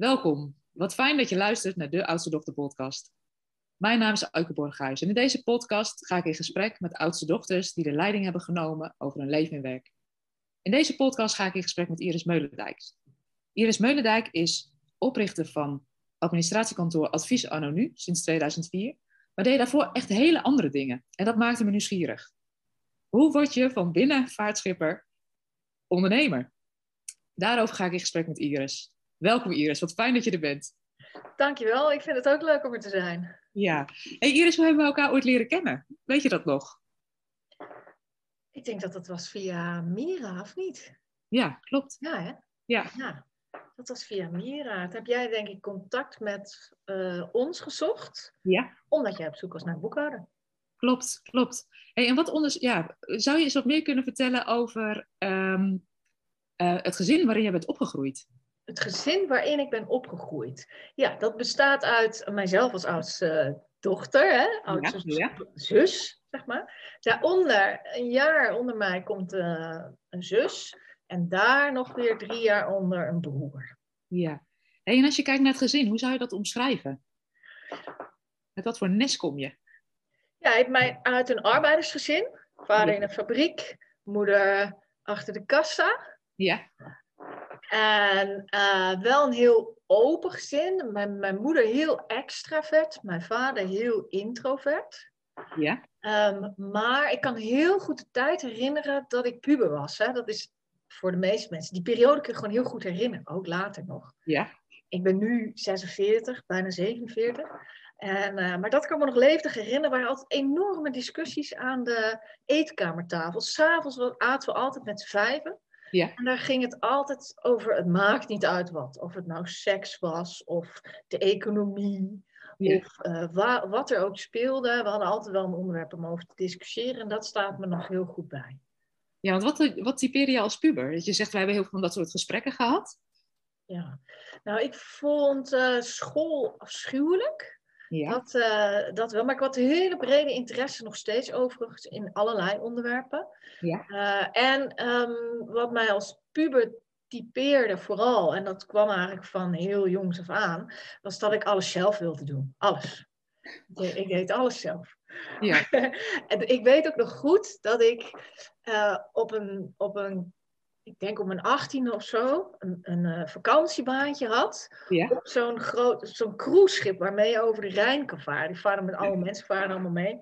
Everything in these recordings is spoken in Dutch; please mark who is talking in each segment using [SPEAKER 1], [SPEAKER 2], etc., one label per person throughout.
[SPEAKER 1] Welkom. Wat fijn dat je luistert naar de Oudste Dochter podcast. Mijn naam is Auke Borghuis en in deze podcast ga ik in gesprek met oudste dochters die de leiding hebben genomen over hun leven en werk. In deze podcast ga ik in gesprek met Iris Meulendijk. Iris Meulendijk is oprichter van administratiekantoor Advies Anonu sinds 2004, maar deed daarvoor echt hele andere dingen en dat maakte me nieuwsgierig. Hoe word je van binnenvaartschipper ondernemer? Daarover ga ik in gesprek met Iris. Welkom Iris, wat fijn dat je er bent.
[SPEAKER 2] Dankjewel, ik vind het ook leuk om er te zijn.
[SPEAKER 1] Ja. Hey Iris, hoe hebben we elkaar ooit leren kennen? Weet je dat nog?
[SPEAKER 2] Ik denk dat dat was via Mira, of niet?
[SPEAKER 1] Ja, klopt.
[SPEAKER 2] Ja, hè?
[SPEAKER 1] Ja.
[SPEAKER 2] ja. Dat was via Mira. Toen heb jij denk ik contact met uh, ons gezocht.
[SPEAKER 1] Ja.
[SPEAKER 2] Omdat jij op zoek was naar een boekhouder.
[SPEAKER 1] Klopt, klopt. Hey, en wat onders ja, zou je eens wat meer kunnen vertellen over um, uh, het gezin waarin je bent opgegroeid?
[SPEAKER 2] Het gezin waarin ik ben opgegroeid. Ja, dat bestaat uit mijzelf als oudste dochter, hè? oudste ja, ja. zus, zeg maar. Daaronder, een jaar onder mij, komt uh, een zus. En daar nog weer drie jaar onder een broer.
[SPEAKER 1] Ja. En als je kijkt naar het gezin, hoe zou je dat omschrijven? Met wat voor nest kom je?
[SPEAKER 2] Ja, ik ben uit een arbeidersgezin. Vader in een fabriek, moeder achter de kassa.
[SPEAKER 1] Ja.
[SPEAKER 2] En uh, wel een heel open gezin. Mijn, mijn moeder heel extravert, mijn vader heel introvert.
[SPEAKER 1] Ja.
[SPEAKER 2] Um, maar ik kan heel goed de tijd herinneren dat ik puber was. Hè. Dat is voor de meeste mensen. Die periode kun je gewoon heel goed herinneren, ook later nog.
[SPEAKER 1] Ja.
[SPEAKER 2] Ik ben nu 46, bijna 47. En, uh, maar dat kan me nog levendig herinneren. Er waren altijd enorme discussies aan de eetkamertafel. S'avonds aten we altijd met z'n vijven.
[SPEAKER 1] Ja.
[SPEAKER 2] En daar ging het altijd over, het maakt niet uit wat. Of het nou seks was, of de economie,
[SPEAKER 1] Ja.
[SPEAKER 2] of uh, wa wat er ook speelde. We hadden altijd wel een onderwerp om over te discussiëren. En dat staat me nog heel goed bij.
[SPEAKER 1] Ja, want wat, wat typeerde je als puber? Dat je zegt, wij hebben heel veel van dat soort gesprekken gehad.
[SPEAKER 2] Ja, nou ik vond uh, school afschuwelijk.
[SPEAKER 1] Ja.
[SPEAKER 2] Dat, uh, dat wel, maar ik had een hele brede interesse nog steeds overigens in allerlei onderwerpen.
[SPEAKER 1] Ja.
[SPEAKER 2] Uh, en um, wat mij als puber typeerde vooral, en dat kwam eigenlijk van heel jongs af aan, was dat ik alles zelf wilde doen. Alles. Ik, ik deed alles zelf.
[SPEAKER 1] Ja.
[SPEAKER 2] en ik weet ook nog goed dat ik uh, op een, op een ik denk op mijn achttiende of zo, een, een uh, vakantiebaantje had.
[SPEAKER 1] Ja.
[SPEAKER 2] Op zo'n groot, zo'n cruiseschip waarmee je over de Rijn kan varen. Die varen met alle mensen, varen allemaal mee.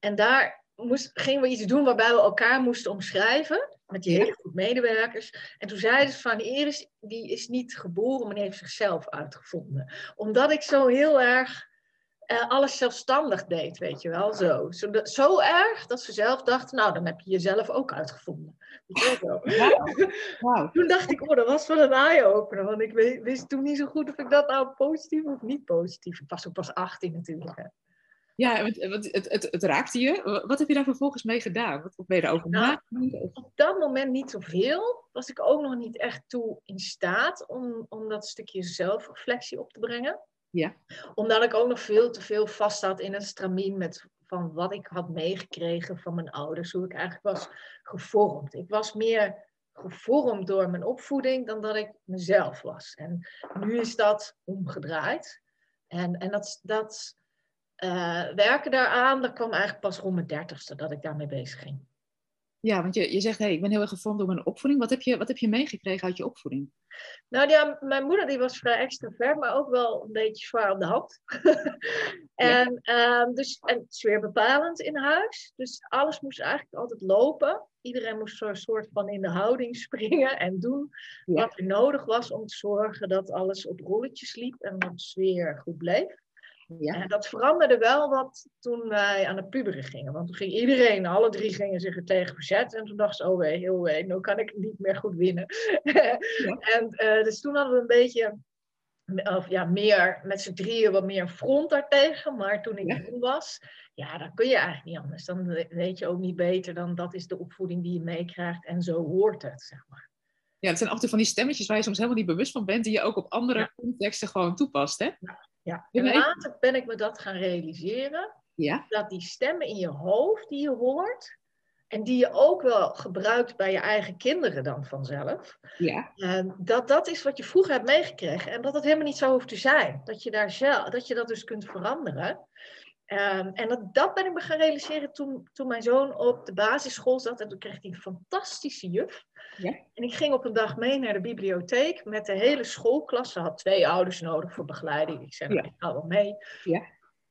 [SPEAKER 2] En daar moest, gingen we iets doen waarbij we elkaar moesten omschrijven. Met die hele groep medewerkers. En toen zeiden ze van, Iris, die is niet geboren, maar die heeft zichzelf uitgevonden. Omdat ik zo heel erg uh, alles zelfstandig deed, weet je wel. Zo. Zo, zo erg dat ze zelf dachten, nou, dan heb je jezelf ook uitgevonden.
[SPEAKER 1] Wow. Wow.
[SPEAKER 2] Toen dacht ik, oh, dat was wel een eye-opener. Want ik wist toen niet zo goed of ik dat nou positief of niet positief. Ik was ook pas 18 natuurlijk. Hè.
[SPEAKER 1] Ja, het, het, het, het, raakte je. Wat heb je daar vervolgens mee gedaan? Wat ben je daarover
[SPEAKER 2] nou, Op dat moment niet zoveel. Was ik ook nog niet echt toe in staat om, om dat stukje zelfreflectie op te brengen.
[SPEAKER 1] Ja.
[SPEAKER 2] Omdat ik ook nog veel te veel vast zat in het stramien met van wat ik had meegekregen van mijn ouders, hoe ik eigenlijk was gevormd. Ik was meer gevormd door mijn opvoeding dan dat ik mezelf was. En nu is dat omgedraaid. En, en dat, dat uh, werken daaraan, dat kwam eigenlijk pas rond mijn dertigste dat ik daarmee bezig ging.
[SPEAKER 1] Ja, want je, je zegt, hey, ik ben heel erg gevormd door mijn opvoeding. Wat heb je, wat heb je meegekregen uit je opvoeding?
[SPEAKER 2] Nou ja, mijn moeder die was vrij extravert, maar ook wel een beetje zwaar op de hand. en, ja. um, dus, en sfeer bepalend in huis. Dus alles moest eigenlijk altijd lopen. Iedereen moest zo'n soort van in de houding springen en doen ja. wat er nodig was om te zorgen dat alles op rolletjes liep en dat de sfeer goed bleef. Ja. En dat veranderde wel wat toen wij aan het puberen gingen. Want toen ging iedereen, alle drie gingen zich er tegen verzetten. En toen dacht ze, oh wee, heel wee, nu kan ik niet meer goed winnen. Ja. en uh, dus toen hadden we een beetje, of ja, meer, met z'n drieën wat meer front daartegen. Maar toen ik ja. jong was, ja, dan kun je eigenlijk niet anders. Dan weet je ook niet beter dan dat is de opvoeding die je meekrijgt. En zo hoort het, zeg maar.
[SPEAKER 1] Ja, het zijn toe van die stemmetjes waar je soms helemaal niet bewust van bent, die je ook op andere ja. contexten gewoon toepast, hè?
[SPEAKER 2] Ja. Ja, en later ben ik me dat gaan realiseren.
[SPEAKER 1] Ja.
[SPEAKER 2] Dat die stemmen in je hoofd die je hoort, En die je ook wel gebruikt bij je eigen kinderen dan vanzelf.
[SPEAKER 1] Ja.
[SPEAKER 2] En dat dat is wat je vroeger hebt meegekregen. En dat het helemaal niet zo hoeft te zijn. Dat je, daar zelf, dat, je dat dus kunt veranderen. Ehm, en dat, dat ben ik me gaan realiseren toen, toen mijn zoon op de basisschool zat. En toen kreeg hij een fantastische juf.
[SPEAKER 1] Ja.
[SPEAKER 2] En ik ging op een dag mee naar de bibliotheek met de hele schoolklas. Ze had twee ouders nodig voor begeleiding. Ik zei, nou,
[SPEAKER 1] Ja.
[SPEAKER 2] ik ga wel mee.
[SPEAKER 1] Ja.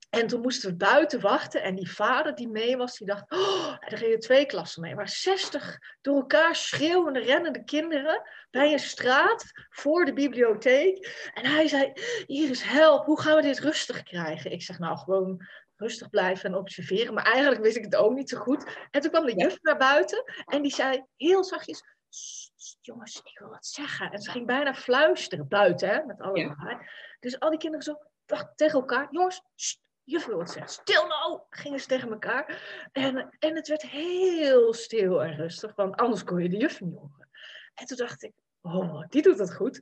[SPEAKER 2] En toen moesten we buiten wachten. En die vader die mee was, die dacht... Oh, er gingen twee klassen mee. Maar 60 door elkaar schreeuwende, rennende kinderen... bij een straat voor de bibliotheek. En hij zei... Iris, help, hoe gaan we dit rustig krijgen? Ik zeg, nou, gewoon rustig blijven en observeren. Maar eigenlijk wist ik het ook niet zo goed. En toen kwam de juf naar buiten. En die zei heel zachtjes... "Sst, sst, jongens, ik wil wat zeggen. En ze ging bijna fluisteren buiten, hè, met alle
[SPEAKER 1] Ja.
[SPEAKER 2] Dus al die kinderen zo tegen elkaar... Jongens, juf wil wat zeggen. Stil nou! Gingen ze tegen elkaar. En, en het werd heel stil en rustig. Want anders kon je de juf niet horen. En toen dacht ik... Oh, die doet het goed.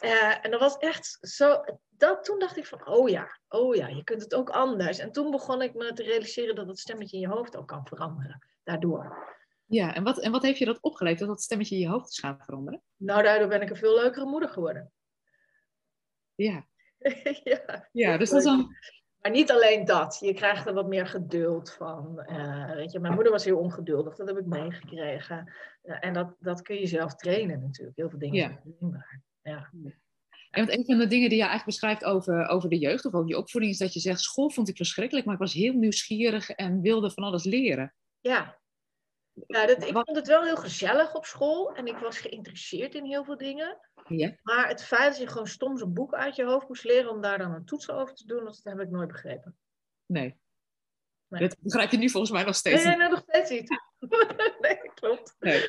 [SPEAKER 2] Eh, en dat was echt zo. Dat, toen dacht ik van, oh ja, oh ja, je kunt het ook anders. En toen begon ik me te realiseren dat het stemmetje in je hoofd ook kan veranderen. Daardoor.
[SPEAKER 1] Ja, en wat, en wat heeft je dat opgeleverd, dat dat stemmetje in je hoofd is gaan veranderen?
[SPEAKER 2] Nou, daardoor ben ik een veel leukere moeder geworden.
[SPEAKER 1] Ja,
[SPEAKER 2] ja.
[SPEAKER 1] ja dus dat is dan...
[SPEAKER 2] Maar niet alleen dat. Je krijgt er wat meer geduld van. Eh, weet je, mijn moeder was heel ongeduldig. Dat heb ik meegekregen. Eh, en dat, dat kun je zelf trainen natuurlijk. Heel veel dingen
[SPEAKER 1] Ja.
[SPEAKER 2] zijn trainbaar. Ja.
[SPEAKER 1] En want een van de dingen die je eigenlijk beschrijft over, over de jeugd of over je opvoeding is dat je zegt, school vond ik verschrikkelijk, maar ik was heel nieuwsgierig en wilde van alles leren.
[SPEAKER 2] Ja, ja dat, ik vond het wel heel gezellig op school en ik was geïnteresseerd in heel veel dingen.
[SPEAKER 1] Ja.
[SPEAKER 2] Maar het feit dat je gewoon stom zo'n boek uit je hoofd moest leren om daar dan een toets over te doen, dat heb ik nooit begrepen.
[SPEAKER 1] Nee.
[SPEAKER 2] Nee.
[SPEAKER 1] Dat begrijp je nu volgens mij nog steeds
[SPEAKER 2] Nee,
[SPEAKER 1] niet.
[SPEAKER 2] nee, nog steeds niet. nee, klopt.
[SPEAKER 1] Nee,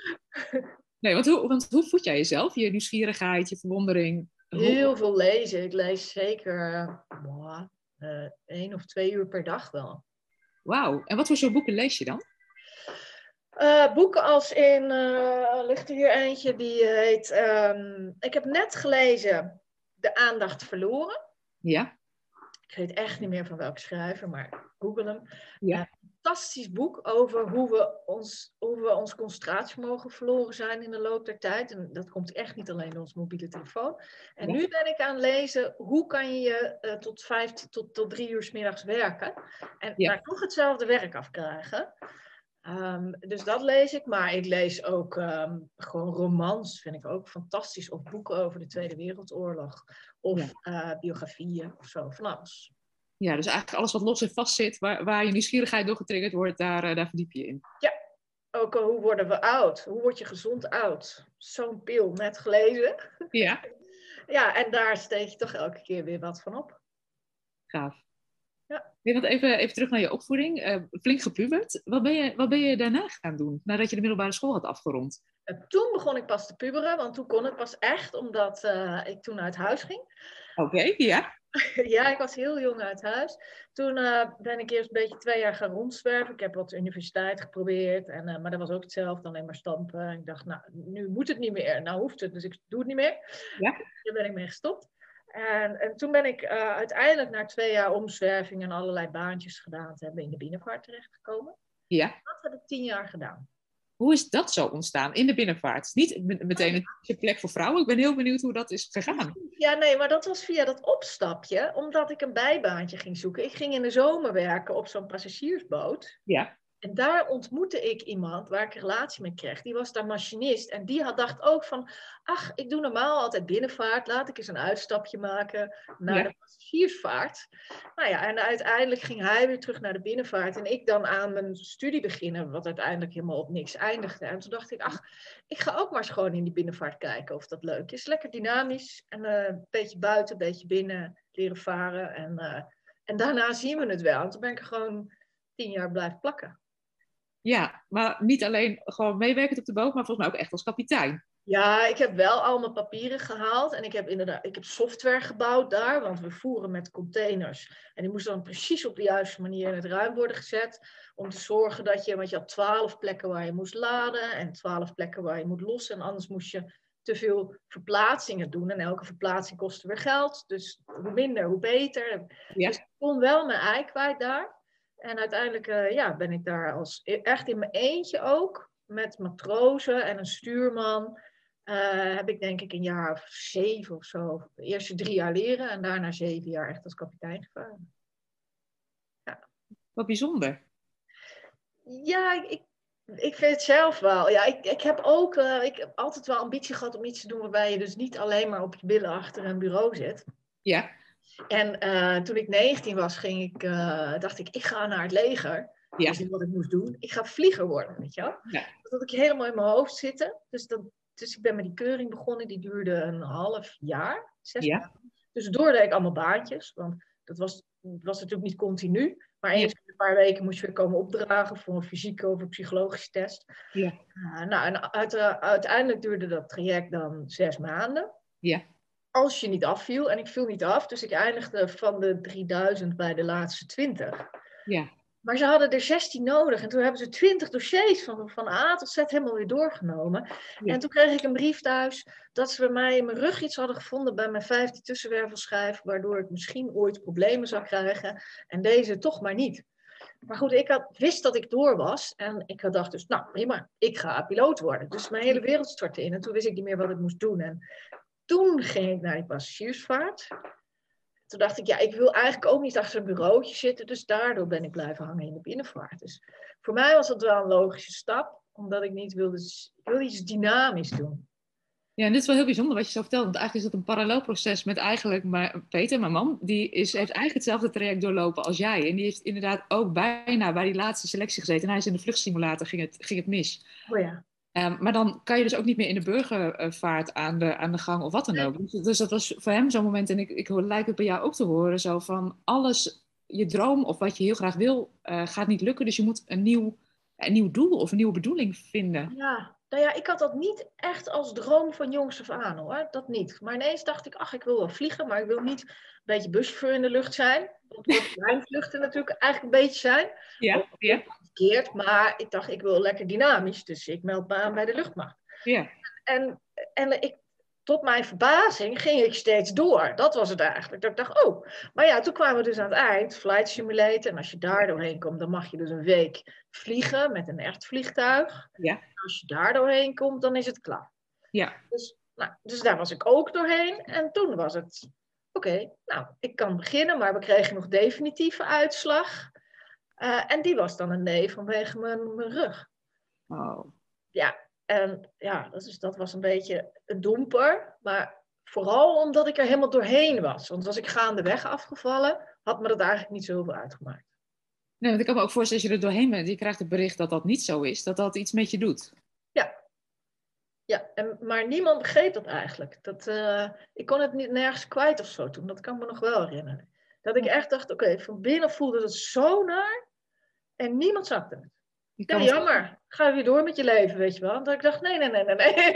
[SPEAKER 1] nee want, hoe, want hoe voed jij jezelf? Je nieuwsgierigheid, je verwondering? Hoe-
[SPEAKER 2] Heel veel lezen. Ik lees zeker eh, één of twee uur per dag wel.
[SPEAKER 1] Wauw. En wat voor soort boeken lees je dan?
[SPEAKER 2] Eh, boeken als in, eh ligt er hier eentje die heet, ehm, ik heb net gelezen De aandacht verloren.
[SPEAKER 1] Ja?
[SPEAKER 2] Ik weet echt niet meer van welke schrijver, maar google hem.
[SPEAKER 1] Ja.
[SPEAKER 2] Eh, fantastisch boek over hoe we, ons, hoe we ons concentratievermogen verloren zijn in de loop der tijd. En dat komt echt niet alleen door ons mobiele telefoon. En nu ben ik aan het lezen, hoe kan je eh, tot vijf tot, tot drie uur s middags werken. En
[SPEAKER 1] Ja.
[SPEAKER 2] daar toch hetzelfde werk afkrijgen. Ehm, dus dat lees ik, maar ik lees ook ehm, gewoon romans, vind ik ook fantastisch. Of boeken over de Tweede Wereldoorlog. Of eh, biografieën of zo, van alles.
[SPEAKER 1] Ja, dus eigenlijk alles wat los en vast zit, waar, waar je nieuwsgierigheid door getriggerd wordt, daar, eh, daar verdiep je in.
[SPEAKER 2] Ook al hoe worden we oud? Hoe word je gezond oud? Zo'n pil, net gelezen.
[SPEAKER 1] Ja,
[SPEAKER 2] Ja, en daar steek je toch elke keer weer wat van op.
[SPEAKER 1] gaaf.
[SPEAKER 2] Ja.
[SPEAKER 1] Nee, want even, even terug naar je opvoeding. Eh, flink gepubert. Wat ben, je, wat ben je daarna gaan doen, nadat je de middelbare school had afgerond?
[SPEAKER 2] En toen begon ik pas te puberen, want toen kon het pas echt, omdat eh, ik toen uit huis ging.
[SPEAKER 1] Oké, ja.
[SPEAKER 2] ja, ik was heel jong uit huis. Toen eh, ben ik eerst een beetje twee jaar gaan rondzwerven. Ik heb wat universiteit geprobeerd, en, eh, maar dat was ook hetzelfde, alleen maar stampen. En ik dacht, nou, nu moet het niet meer. Nou hoeft het, dus ik doe het niet meer.
[SPEAKER 1] Ja.
[SPEAKER 2] Daar ben ik mee gestopt. En, en toen ben ik eh, uiteindelijk na twee jaar omzwerving en allerlei baantjes gedaan te hebben in de binnenvaart terechtgekomen.
[SPEAKER 1] Ja.
[SPEAKER 2] Dat heb ik tien jaar gedaan.
[SPEAKER 1] Hoe is dat zo ontstaan in de binnenvaart? Niet me- meteen een plek voor vrouwen. Ik ben heel benieuwd hoe dat is gegaan.
[SPEAKER 2] Ja, nee, maar dat was via dat opstapje, omdat ik een bijbaantje ging zoeken. Ik ging in de zomer werken op zo'n passagiersboot.
[SPEAKER 1] Ja.
[SPEAKER 2] En daar ontmoette ik iemand waar ik een relatie mee kreeg. Die was daar machinist. En die had dacht ook van, ach, ik doe normaal altijd binnenvaart. Laat ik eens een uitstapje maken naar
[SPEAKER 1] Ja.
[SPEAKER 2] de passagiersvaart. Nou ja, en uiteindelijk ging hij weer terug naar de binnenvaart. En ik dan aan mijn studie beginnen, wat uiteindelijk helemaal op niks eindigde. En toen dacht ik, ach, ik ga ook maar eens gewoon in die binnenvaart kijken of dat leuk is. Lekker dynamisch en eh, een beetje buiten, een beetje binnen leren varen. En, eh, en daarna zien we het wel. En toen ben ik er gewoon tien jaar blijven plakken.
[SPEAKER 1] Ja, maar niet alleen gewoon meewerkend op de boot, maar volgens mij ook echt als kapitein.
[SPEAKER 2] Ja, ik heb wel al mijn papieren gehaald en ik heb inderdaad ik heb software gebouwd daar, want we voeren met containers. En die moesten dan precies op de juiste manier in het ruim worden gezet, om te zorgen dat je, want je had twaalf plekken waar je moest laden en twaalf plekken waar je moet lossen, en anders moest je te veel verplaatsingen doen en elke verplaatsing kostte weer geld. Dus hoe minder, hoe beter.
[SPEAKER 1] Ja.
[SPEAKER 2] Dus ik kon wel mijn ei kwijt daar. En uiteindelijk eh, ja, ben ik daar als, e-, echt in mijn eentje ook, met matrozen en een stuurman, uh, heb ik denk ik een jaar of zeven of zo, de eerste drie jaar leren en daarna zeven jaar echt als kapitein gevaren.
[SPEAKER 1] Ja. Wat bijzonder.
[SPEAKER 2] Ja, ik, ik vind het zelf wel. Ja, ik, ik heb ook uh, ik heb altijd wel ambitie gehad om iets te doen waarbij je dus niet alleen maar op je billen achter een bureau zit.
[SPEAKER 1] Ja.
[SPEAKER 2] En uh, toen ik 19 was, ging ik, uh, dacht ik, ik ga naar het leger. Ja. Dus wat ik moest doen. Ik ga vlieger worden, weet je wel. Ja. Dat had ik helemaal in mijn hoofd zitten. Dus, dat, dus ik ben met die keuring begonnen. Die duurde een half jaar, zes ja. Dus door deed ik allemaal baantjes. Want dat was, was natuurlijk niet continu. Maar eens in een paar weken moest je weer komen opdragen voor een fysieke of een psychologische test. Ja. Uh, nou, en uit, uiteindelijk duurde dat traject dan zes maanden.
[SPEAKER 1] Ja
[SPEAKER 2] als je niet afviel. En ik viel niet af, dus ik eindigde van de 3000 bij de laatste 20.
[SPEAKER 1] Ja.
[SPEAKER 2] Maar ze hadden er 16 nodig. En toen hebben ze 20 dossiers van, van A tot Z helemaal weer doorgenomen. En toen kreeg ik een brief thuis dat ze bij mij in mijn rug iets hadden gevonden bij mijn 15 tussenwervelschijf. Waardoor ik misschien ooit problemen zou krijgen. En deze toch maar niet. Maar goed, ik had, wist dat ik door was. En ik had dacht dus, nou prima, ik ga piloot worden. Dus mijn hele wereld stortte in. En toen wist ik niet meer wat ik moest doen. En toen ging ik naar die passagiersvaart. Toen dacht ik, ja, ik wil eigenlijk ook niet achter een bureautje zitten. Dus daardoor ben ik blijven hangen in de binnenvaart. Dus voor mij was dat wel een logische stap. Omdat ik niet wilde, ik wilde iets dynamisch doen.
[SPEAKER 1] Ja, en dit is wel heel bijzonder wat je zo vertelt. Want eigenlijk is dat een parallel proces met eigenlijk maar Peter, mijn man. Die is, heeft eigenlijk hetzelfde traject doorlopen als jij. En die heeft inderdaad ook bijna bij die laatste selectie gezeten. En hij is in de vluchtsimulator, ging het, ging het mis.
[SPEAKER 2] Oh ja.
[SPEAKER 1] Um, maar dan kan je dus ook niet meer in de burgervaart aan de, aan de gang of wat dan ook. Dus, dus dat was voor hem zo'n moment, en ik, ik lijkt het bij jou ook te horen, zo van alles, je droom of wat je heel graag wil, uh, gaat niet lukken. Dus je moet een nieuw, een nieuw doel of een nieuwe bedoeling vinden.
[SPEAKER 2] Ja, nou ja, ik had dat niet echt als droom van jongs af aan hoor, dat niet. Maar ineens dacht ik, ach, ik wil wel vliegen, maar ik wil niet een beetje buschauffeur in de lucht zijn. Dat wordt vluchten natuurlijk eigenlijk een beetje zijn.
[SPEAKER 1] Ja, ja.
[SPEAKER 2] Verkeerd, maar ik dacht, ik wil lekker dynamisch, dus ik meld me aan bij de luchtmacht.
[SPEAKER 1] Ja.
[SPEAKER 2] En, en ik, tot mijn verbazing ging ik steeds door. Dat was het eigenlijk. Dat ik dacht, oh. Maar ja, toen kwamen we dus aan het eind, Flight Simulator. En als je daar doorheen komt, dan mag je dus een week vliegen met een echt vliegtuig.
[SPEAKER 1] Ja.
[SPEAKER 2] als je daar doorheen komt, dan is het klaar.
[SPEAKER 1] Ja.
[SPEAKER 2] Dus, nou, dus daar was ik ook doorheen. En toen was het, oké, nou, ik kan beginnen, maar we kregen nog definitieve uitslag. Uh, en die was dan een nee vanwege mijn, mijn rug.
[SPEAKER 1] Oh.
[SPEAKER 2] Ja, en ja, dat, is, dat was een beetje een domper. Maar vooral omdat ik er helemaal doorheen was. Want was ik gaandeweg afgevallen, had me dat eigenlijk niet zoveel uitgemaakt.
[SPEAKER 1] Nee, want ik kan me ook voorstellen, als je er doorheen bent, je krijgt het bericht dat dat niet zo is, dat dat iets met je doet.
[SPEAKER 2] Ja. Ja, en, maar niemand begreep dat eigenlijk. Dat, uh, ik kon het niet nergens kwijt of zo toen, dat kan me nog wel herinneren. Dat ik echt dacht, oké, van binnen voelde het zo naar en niemand zakte het. Ja, jammer. Ga je weer door met je leven, weet je wel. Want ik dacht, nee, nee, nee, nee, nee.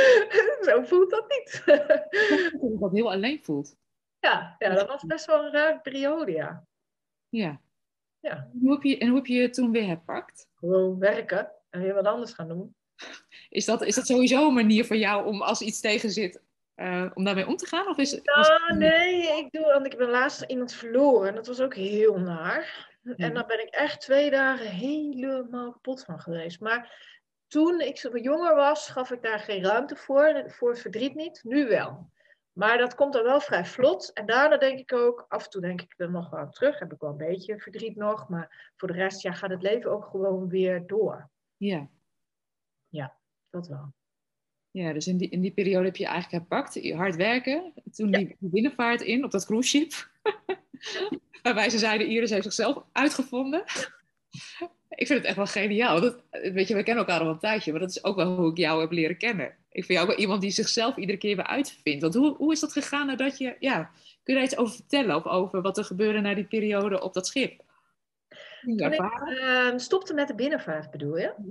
[SPEAKER 2] Zo voelt dat niet.
[SPEAKER 1] dat het heel alleen voelt.
[SPEAKER 2] Ja, ja, dat was best wel een rare periode, ja.
[SPEAKER 1] Ja.
[SPEAKER 2] ja.
[SPEAKER 1] Hoe heb je, en hoe heb je je toen weer herpakt?
[SPEAKER 2] Gewoon werken en weer wat anders gaan doen.
[SPEAKER 1] Is dat, is dat sowieso een manier voor jou om als iets tegen zit, uh, om daarmee om te gaan? Of is,
[SPEAKER 2] ja, nee, ik doe, want ik ben laatst iemand verloren en dat was ook heel naar. En dan ben ik echt twee dagen helemaal kapot van geweest. Maar toen ik zo jonger was, gaf ik daar geen ruimte voor. Voor het verdriet niet. Nu wel. Maar dat komt dan wel vrij vlot. En daarna denk ik ook, af en toe denk ik er nog wel terug. Heb ik wel een beetje verdriet nog. Maar voor de rest ja, gaat het leven ook gewoon weer door.
[SPEAKER 1] Ja.
[SPEAKER 2] Ja, dat wel.
[SPEAKER 1] Ja, dus in die, in die periode heb je eigenlijk herpakt, hard werken. Toen die binnenvaart in op dat cruiseschip. Waarbij ze zeiden, Iris heeft zichzelf uitgevonden. ik vind het echt wel geniaal. Dat, weet je, we kennen elkaar al een tijdje, maar dat is ook wel hoe ik jou heb leren kennen. Ik vind jou ook wel iemand die zichzelf iedere keer weer uitvindt. Want hoe, hoe is dat gegaan nadat je, ja, kun je daar iets over vertellen? Of over wat er gebeurde na die periode op dat schip?
[SPEAKER 2] Toen ik uh, stopte met de binnenvaart, bedoel je? Mhm.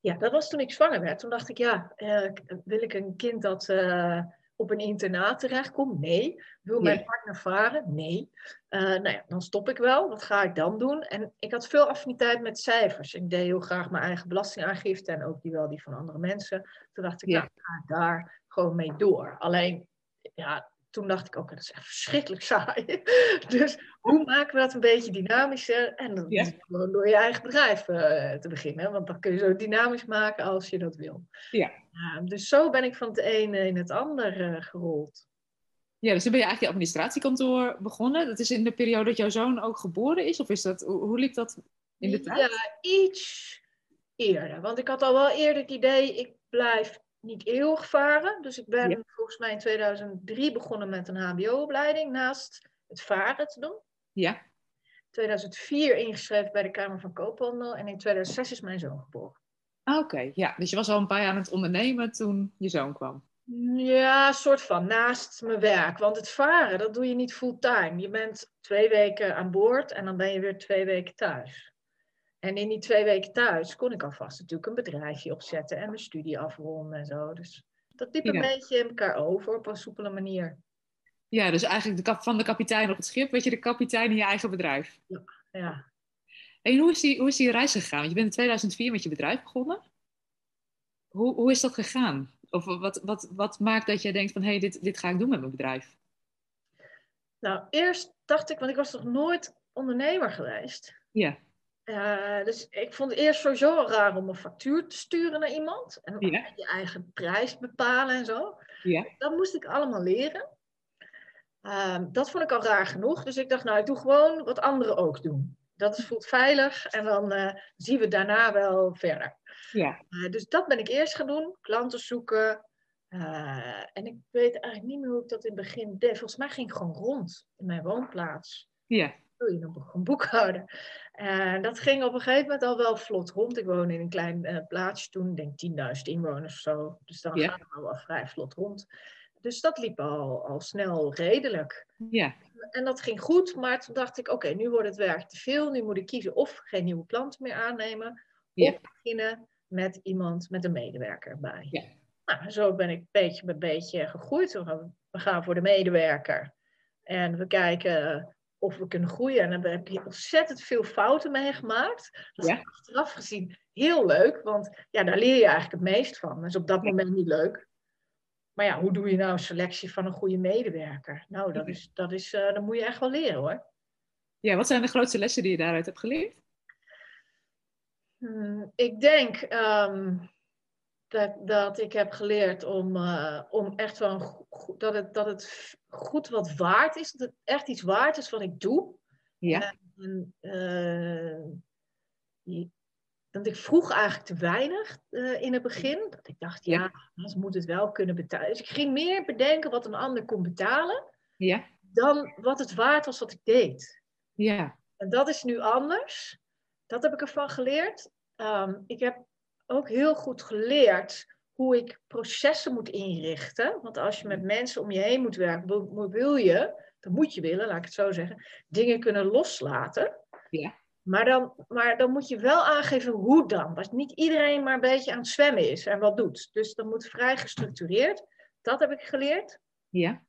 [SPEAKER 2] Ja, dat was toen ik zwanger werd. Toen dacht ik, ja, uh, wil ik een kind dat uh, op een internaat terechtkom? Nee. Wil mijn partner varen? Nee. Uh, nou ja, dan stop ik wel. Wat ga ik dan doen? En ik had veel affiniteit met cijfers. Ik deed heel graag mijn eigen belastingaangifte en ook die wel die van andere mensen. Toen dacht ik, ja. nou, ik ga daar gewoon mee door. Alleen, ja, toen dacht ik ook, dat is echt verschrikkelijk saai. dus hoe maken we dat een beetje dynamischer? En dan
[SPEAKER 1] Ja.
[SPEAKER 2] door je eigen bedrijf eh, te beginnen. Want dan kun je zo dynamisch maken als je dat wil.
[SPEAKER 1] Ja.
[SPEAKER 2] dus zo ben ik van het ene in het ander eh, gerold.
[SPEAKER 1] Ja, dus toen ben je eigenlijk je administratiekantoor begonnen. Dat is in de periode dat jouw zoon ook geboren is? Of is dat, hoe, hoe liep dat in de tijd?
[SPEAKER 2] Ja, iets eerder. Want ik had al wel eerder het idee, ik blijf niet eeuwig varen. Dus ik ben
[SPEAKER 1] Ja.
[SPEAKER 2] volgens mij in 2003 begonnen met een hbo-opleiding naast het varen te doen.
[SPEAKER 1] Ja,
[SPEAKER 2] 2004 ingeschreven bij de Kamer van Koophandel en in 2006 is mijn zoon geboren.
[SPEAKER 1] Ah, oké. Ja, dus je was al een paar jaar aan het ondernemen toen je zoon kwam.
[SPEAKER 2] Ja, soort van naast mijn werk. Want het varen, dat doe je niet fulltime. Je bent twee weken aan boord en dan ben je weer twee weken thuis. En in die twee weken thuis kon ik alvast natuurlijk een bedrijfje opzetten en mijn studie afronden en zo. Dus dat liep een
[SPEAKER 1] Ja.
[SPEAKER 2] beetje in elkaar over op een soepele manier.
[SPEAKER 1] Ja, dus eigenlijk de kap, van de kapitein op het schip, weet je, de kapitein in je eigen bedrijf.
[SPEAKER 2] Ja.
[SPEAKER 1] En hoe is, die, hoe is die reis gegaan? Want je bent in 2004 met je bedrijf begonnen. Hoe, hoe is dat gegaan? Of wat, wat, wat maakt dat je denkt van, hé, hey, dit, dit ga ik doen met mijn bedrijf?
[SPEAKER 2] Nou, eerst dacht ik, want ik was nog nooit ondernemer geweest.
[SPEAKER 1] Ja,
[SPEAKER 2] Eh, dus ik vond het eerst sowieso raar om een factuur te sturen naar iemand. En
[SPEAKER 1] Ja.
[SPEAKER 2] je eigen prijs bepalen en zo.
[SPEAKER 1] ja,
[SPEAKER 2] Dat moest ik allemaal leren. Ehm, dat vond ik al raar genoeg. Dus ik dacht, nou, ik doe gewoon wat anderen ook doen. Dat is- voelt veilig en dan eh, zien we daarna wel verder.
[SPEAKER 1] ja.
[SPEAKER 2] Eh, dus dat ben ik eerst gaan doen. Klanten zoeken. En ik weet eigenlijk niet meer hoe ik dat in het begin deed. Volgens mij ging ik gewoon rond in mijn woonplaats
[SPEAKER 1] ja.
[SPEAKER 2] Wil je nog een boekhouder? En dat ging op een gegeven moment al wel vlot rond. Ik woonde in een klein eh, plaatsje toen, ik denk 10.000 inwoners of zo. Dus dan
[SPEAKER 1] Ja.
[SPEAKER 2] gaat het wel vrij vlot rond. Dus dat liep al, al snel redelijk.
[SPEAKER 1] ja.
[SPEAKER 2] En dat ging goed, maar toen dacht ik, oké, nu wordt het werk te veel. Nu moet ik kiezen of geen nieuwe klanten meer aannemen.
[SPEAKER 1] Ja.
[SPEAKER 2] Of beginnen met iemand, met een medewerker erbij.
[SPEAKER 1] Ja.
[SPEAKER 2] Nou, zo ben ik beetje bij beetje gegroeid. We gaan voor de medewerker. En we kijken of we kunnen groeien. En daar heb je ontzettend veel fouten mee gemaakt. Dat is
[SPEAKER 1] Ja.
[SPEAKER 2] achteraf gezien heel leuk, want ja, daar leer je eigenlijk het meest van. Dat is op dat moment niet leuk. Maar ja, hoe doe je nou een selectie van een goede medewerker? Nou, dat is, dat is, eh, dat moet je echt wel leren hoor.
[SPEAKER 1] Ja, wat zijn de grootste lessen die je daaruit hebt geleerd?
[SPEAKER 2] Hmm, ik denk ehm, dat, dat ik heb geleerd om, eh, om echt go- dat, het, dat het goed wat waard is. Dat het echt iets waard is wat ik doe.
[SPEAKER 1] Ja,
[SPEAKER 2] En, eh, want ik vroeg eigenlijk te weinig eh, in het begin. Dat ik dacht,
[SPEAKER 1] Ja.
[SPEAKER 2] ja, moeten het wel kunnen betalen. Dus ik ging meer bedenken wat een ander kon betalen.
[SPEAKER 1] ja,
[SPEAKER 2] dan wat het waard was wat ik deed.
[SPEAKER 1] ja,
[SPEAKER 2] En dat is nu anders. Dat heb ik ervan geleerd. Ehm, ik heb ook heel goed geleerd hoe ik processen moet inrichten. Want als je met mensen om je heen moet werken, wil, je, dat moet je willen, laat ik het zo zeggen, dingen kunnen loslaten.
[SPEAKER 1] Ja.
[SPEAKER 2] Maar dan, maar dan moet je wel aangeven hoe dan. Want niet iedereen maar een beetje aan het zwemmen is en wat doet. Dus dat moet vrij gestructureerd. Dat heb ik geleerd.
[SPEAKER 1] ja,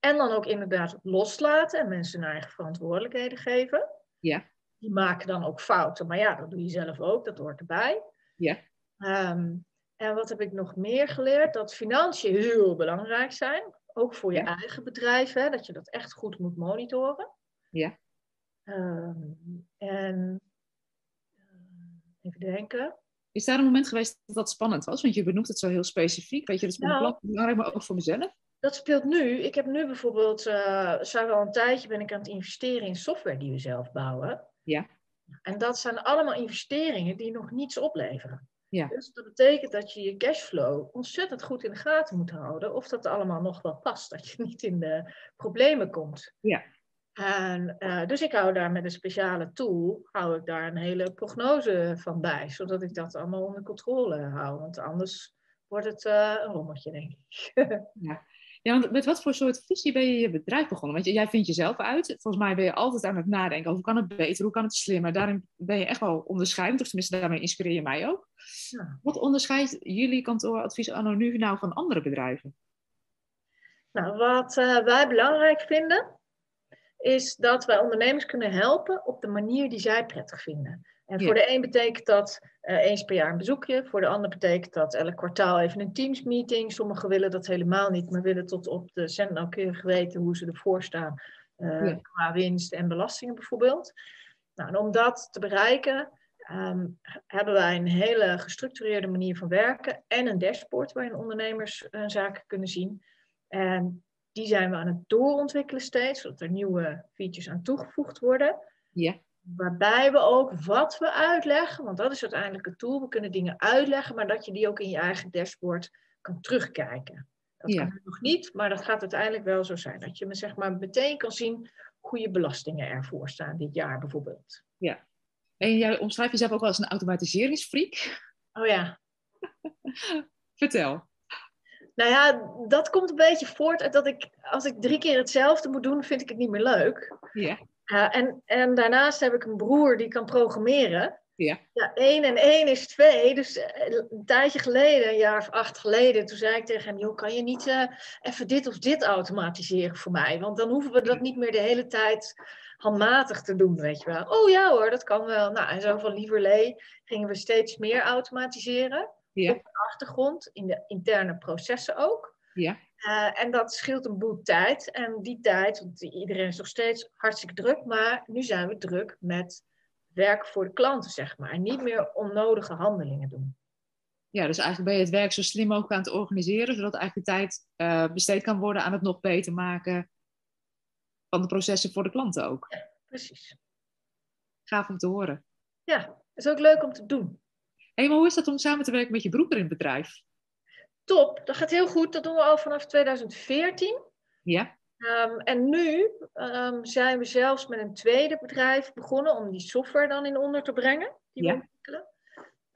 [SPEAKER 2] En dan ook inderdaad loslaten en mensen hun eigen verantwoordelijkheden geven.
[SPEAKER 1] Ja.
[SPEAKER 2] Die maken dan ook fouten, maar ja, dat doe je zelf ook, dat hoort erbij.
[SPEAKER 1] Ja.
[SPEAKER 2] Ehm, en wat heb ik nog meer geleerd? Dat financiën heel belangrijk zijn. Ook voor je
[SPEAKER 1] Ja.
[SPEAKER 2] eigen bedrijf, hè, dat je dat echt goed moet monitoren.
[SPEAKER 1] Ja.
[SPEAKER 2] Ehm, en eh, even denken.
[SPEAKER 1] Is daar een moment geweest dat dat spannend was? Want je benoemt het zo heel specifiek. Weet je, dat is
[SPEAKER 2] Nou.
[SPEAKER 1] belangrijk, maar ook voor mezelf.
[SPEAKER 2] Dat speelt nu. Ik heb nu bijvoorbeeld, zijn wel een tijdje ben ik aan het investeren in software die we zelf bouwen.
[SPEAKER 1] Ja.
[SPEAKER 2] En dat zijn allemaal investeringen die nog niets opleveren.
[SPEAKER 1] Ja.
[SPEAKER 2] Dus dat betekent dat je je cashflow ontzettend goed in de gaten moet houden. Of dat allemaal nog wel past. Dat je niet in de problemen komt.
[SPEAKER 1] Ja.
[SPEAKER 2] En, eh, dus ik hou daar met een speciale tool, hou ik daar een hele prognose van bij. Zodat ik dat allemaal onder controle hou. Want anders wordt het eh, een rommeltje, denk ik.
[SPEAKER 1] Ja, want met wat voor soort visie ben je je bedrijf begonnen? Want jij vindt jezelf uit. Volgens mij ben je altijd aan het nadenken over hoe kan het beter, hoe kan het slimmer. Daarin ben je echt wel onderscheidend, of tenminste daarmee inspireer je mij ook.
[SPEAKER 2] Ja.
[SPEAKER 1] Wat onderscheidt jullie kantooradvies anno nu nou van andere bedrijven?
[SPEAKER 2] Nou, wat eh, wij belangrijk vinden, is dat wij ondernemers kunnen helpen op de manier die zij prettig vinden. En
[SPEAKER 1] Ja.
[SPEAKER 2] voor de een betekent dat eh, eens per jaar een bezoekje. Voor de ander betekent dat elk kwartaal even een teamsmeeting. Sommigen willen dat helemaal niet, maar willen tot op de cent nauwkeurig weten hoe ze ervoor staan. eh,
[SPEAKER 1] Ja.
[SPEAKER 2] Qua winst en belastingen bijvoorbeeld. Nou, en om dat te bereiken ehm, hebben wij een hele gestructureerde manier van werken. En een dashboard waarin ondernemers hun zaken kunnen zien. En die zijn we aan het doorontwikkelen steeds, zodat er nieuwe features aan toegevoegd worden.
[SPEAKER 1] Ja.
[SPEAKER 2] Waarbij we ook wat we uitleggen, want dat is uiteindelijk het tool. We kunnen dingen uitleggen, maar dat je die ook in je eigen dashboard kan terugkijken. Dat
[SPEAKER 1] Ja.
[SPEAKER 2] kan nog niet, maar dat gaat uiteindelijk wel zo zijn. Dat je me zeg maar meteen kan zien hoe je belastingen ervoor staan dit jaar bijvoorbeeld.
[SPEAKER 1] En jij omschrijft jezelf ook wel als een automatiseringsfreak.
[SPEAKER 2] Oh ja,
[SPEAKER 1] Vertel.
[SPEAKER 2] nou ja, dat komt een beetje voort uit dat ik, als ik drie keer hetzelfde moet doen, vind ik het niet meer leuk.
[SPEAKER 1] Ja.
[SPEAKER 2] Uh, en, en daarnaast heb ik een broer die kan programmeren.
[SPEAKER 1] Ja.
[SPEAKER 2] Ja, één en één is twee. Dus uh, een tijdje geleden, een jaar of acht geleden, toen zei ik tegen hem: joh, kan je niet uh, even dit of dit automatiseren voor mij? Want dan hoeven we dat niet meer de hele tijd handmatig te doen, weet je wel. Oh ja hoor, dat kan wel. Nou, en zo van lieverlee gingen we steeds meer automatiseren.
[SPEAKER 1] Ja.
[SPEAKER 2] Op de achtergrond, in de interne processen ook.
[SPEAKER 1] Ja.
[SPEAKER 2] Uh, en dat scheelt een boel tijd. En die tijd, want iedereen is nog steeds hartstikke druk, maar nu zijn we druk met werk voor de klanten, zeg maar. En niet meer onnodige handelingen doen.
[SPEAKER 1] Ja, dus eigenlijk ben je het werk zo slim mogelijk aan het organiseren, zodat eigenlijk de tijd uh, besteed kan worden aan het nog beter maken van de processen voor de klanten ook.
[SPEAKER 2] Ja, precies.
[SPEAKER 1] Gaaf om te horen.
[SPEAKER 2] Ja, is ook leuk om te doen.
[SPEAKER 1] Hé, maar hoe is dat om samen te werken met je broer in het bedrijf?
[SPEAKER 2] Top, dat gaat heel goed. Dat doen we al vanaf 2014.
[SPEAKER 1] Ja.
[SPEAKER 2] Um, en nu um, zijn we zelfs met een tweede bedrijf begonnen om die software dan in onder te brengen. Die
[SPEAKER 1] ja.
[SPEAKER 2] we ontwikkelen.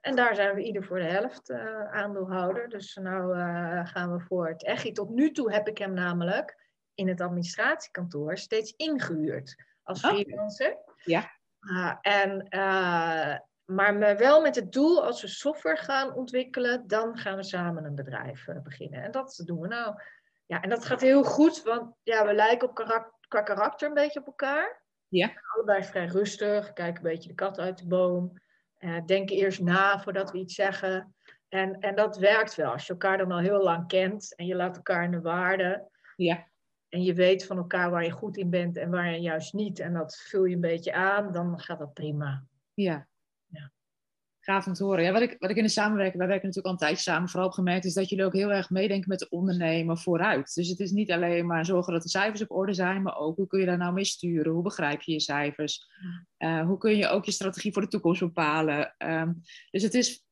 [SPEAKER 2] En daar zijn we ieder voor de helft uh, aandeelhouder. Dus nou uh, gaan we voor het EGI. Tot nu toe heb ik hem namelijk in het administratiekantoor steeds ingehuurd als
[SPEAKER 1] Oh.
[SPEAKER 2] freelancer.
[SPEAKER 1] Ja.
[SPEAKER 2] Uh, en, maar wel met het doel, als we software gaan ontwikkelen, dan gaan we samen een bedrijf eh, beginnen. En dat doen we nou. Ja, en dat gaat heel goed, want ja, we lijken op karakter, qua karakter een beetje op elkaar.
[SPEAKER 1] Ja.
[SPEAKER 2] Allebei vrij rustig, kijken een beetje de kat uit de boom. Uh, denken eerst na voordat we iets zeggen. En, en dat werkt wel. Als je elkaar dan al heel lang kent en je laat elkaar in de waarde.
[SPEAKER 1] Ja.
[SPEAKER 2] En je weet van elkaar waar je goed in bent en waar je juist niet. En dat vul je een beetje aan, dan gaat dat prima.
[SPEAKER 1] Ja. Gaaf om te horen. Ja, wat, ik, wat ik in de samenwerking, wij werken natuurlijk al een tijdje samen, vooral opgemerkt, is dat jullie ook heel erg meedenken met de ondernemer vooruit. Dus het is niet alleen maar zorgen dat de cijfers op orde zijn, maar ook hoe kun je daar nou mee sturen? Hoe begrijp je je cijfers? Uh, hoe kun je ook je strategie voor de toekomst bepalen? Um, dus het is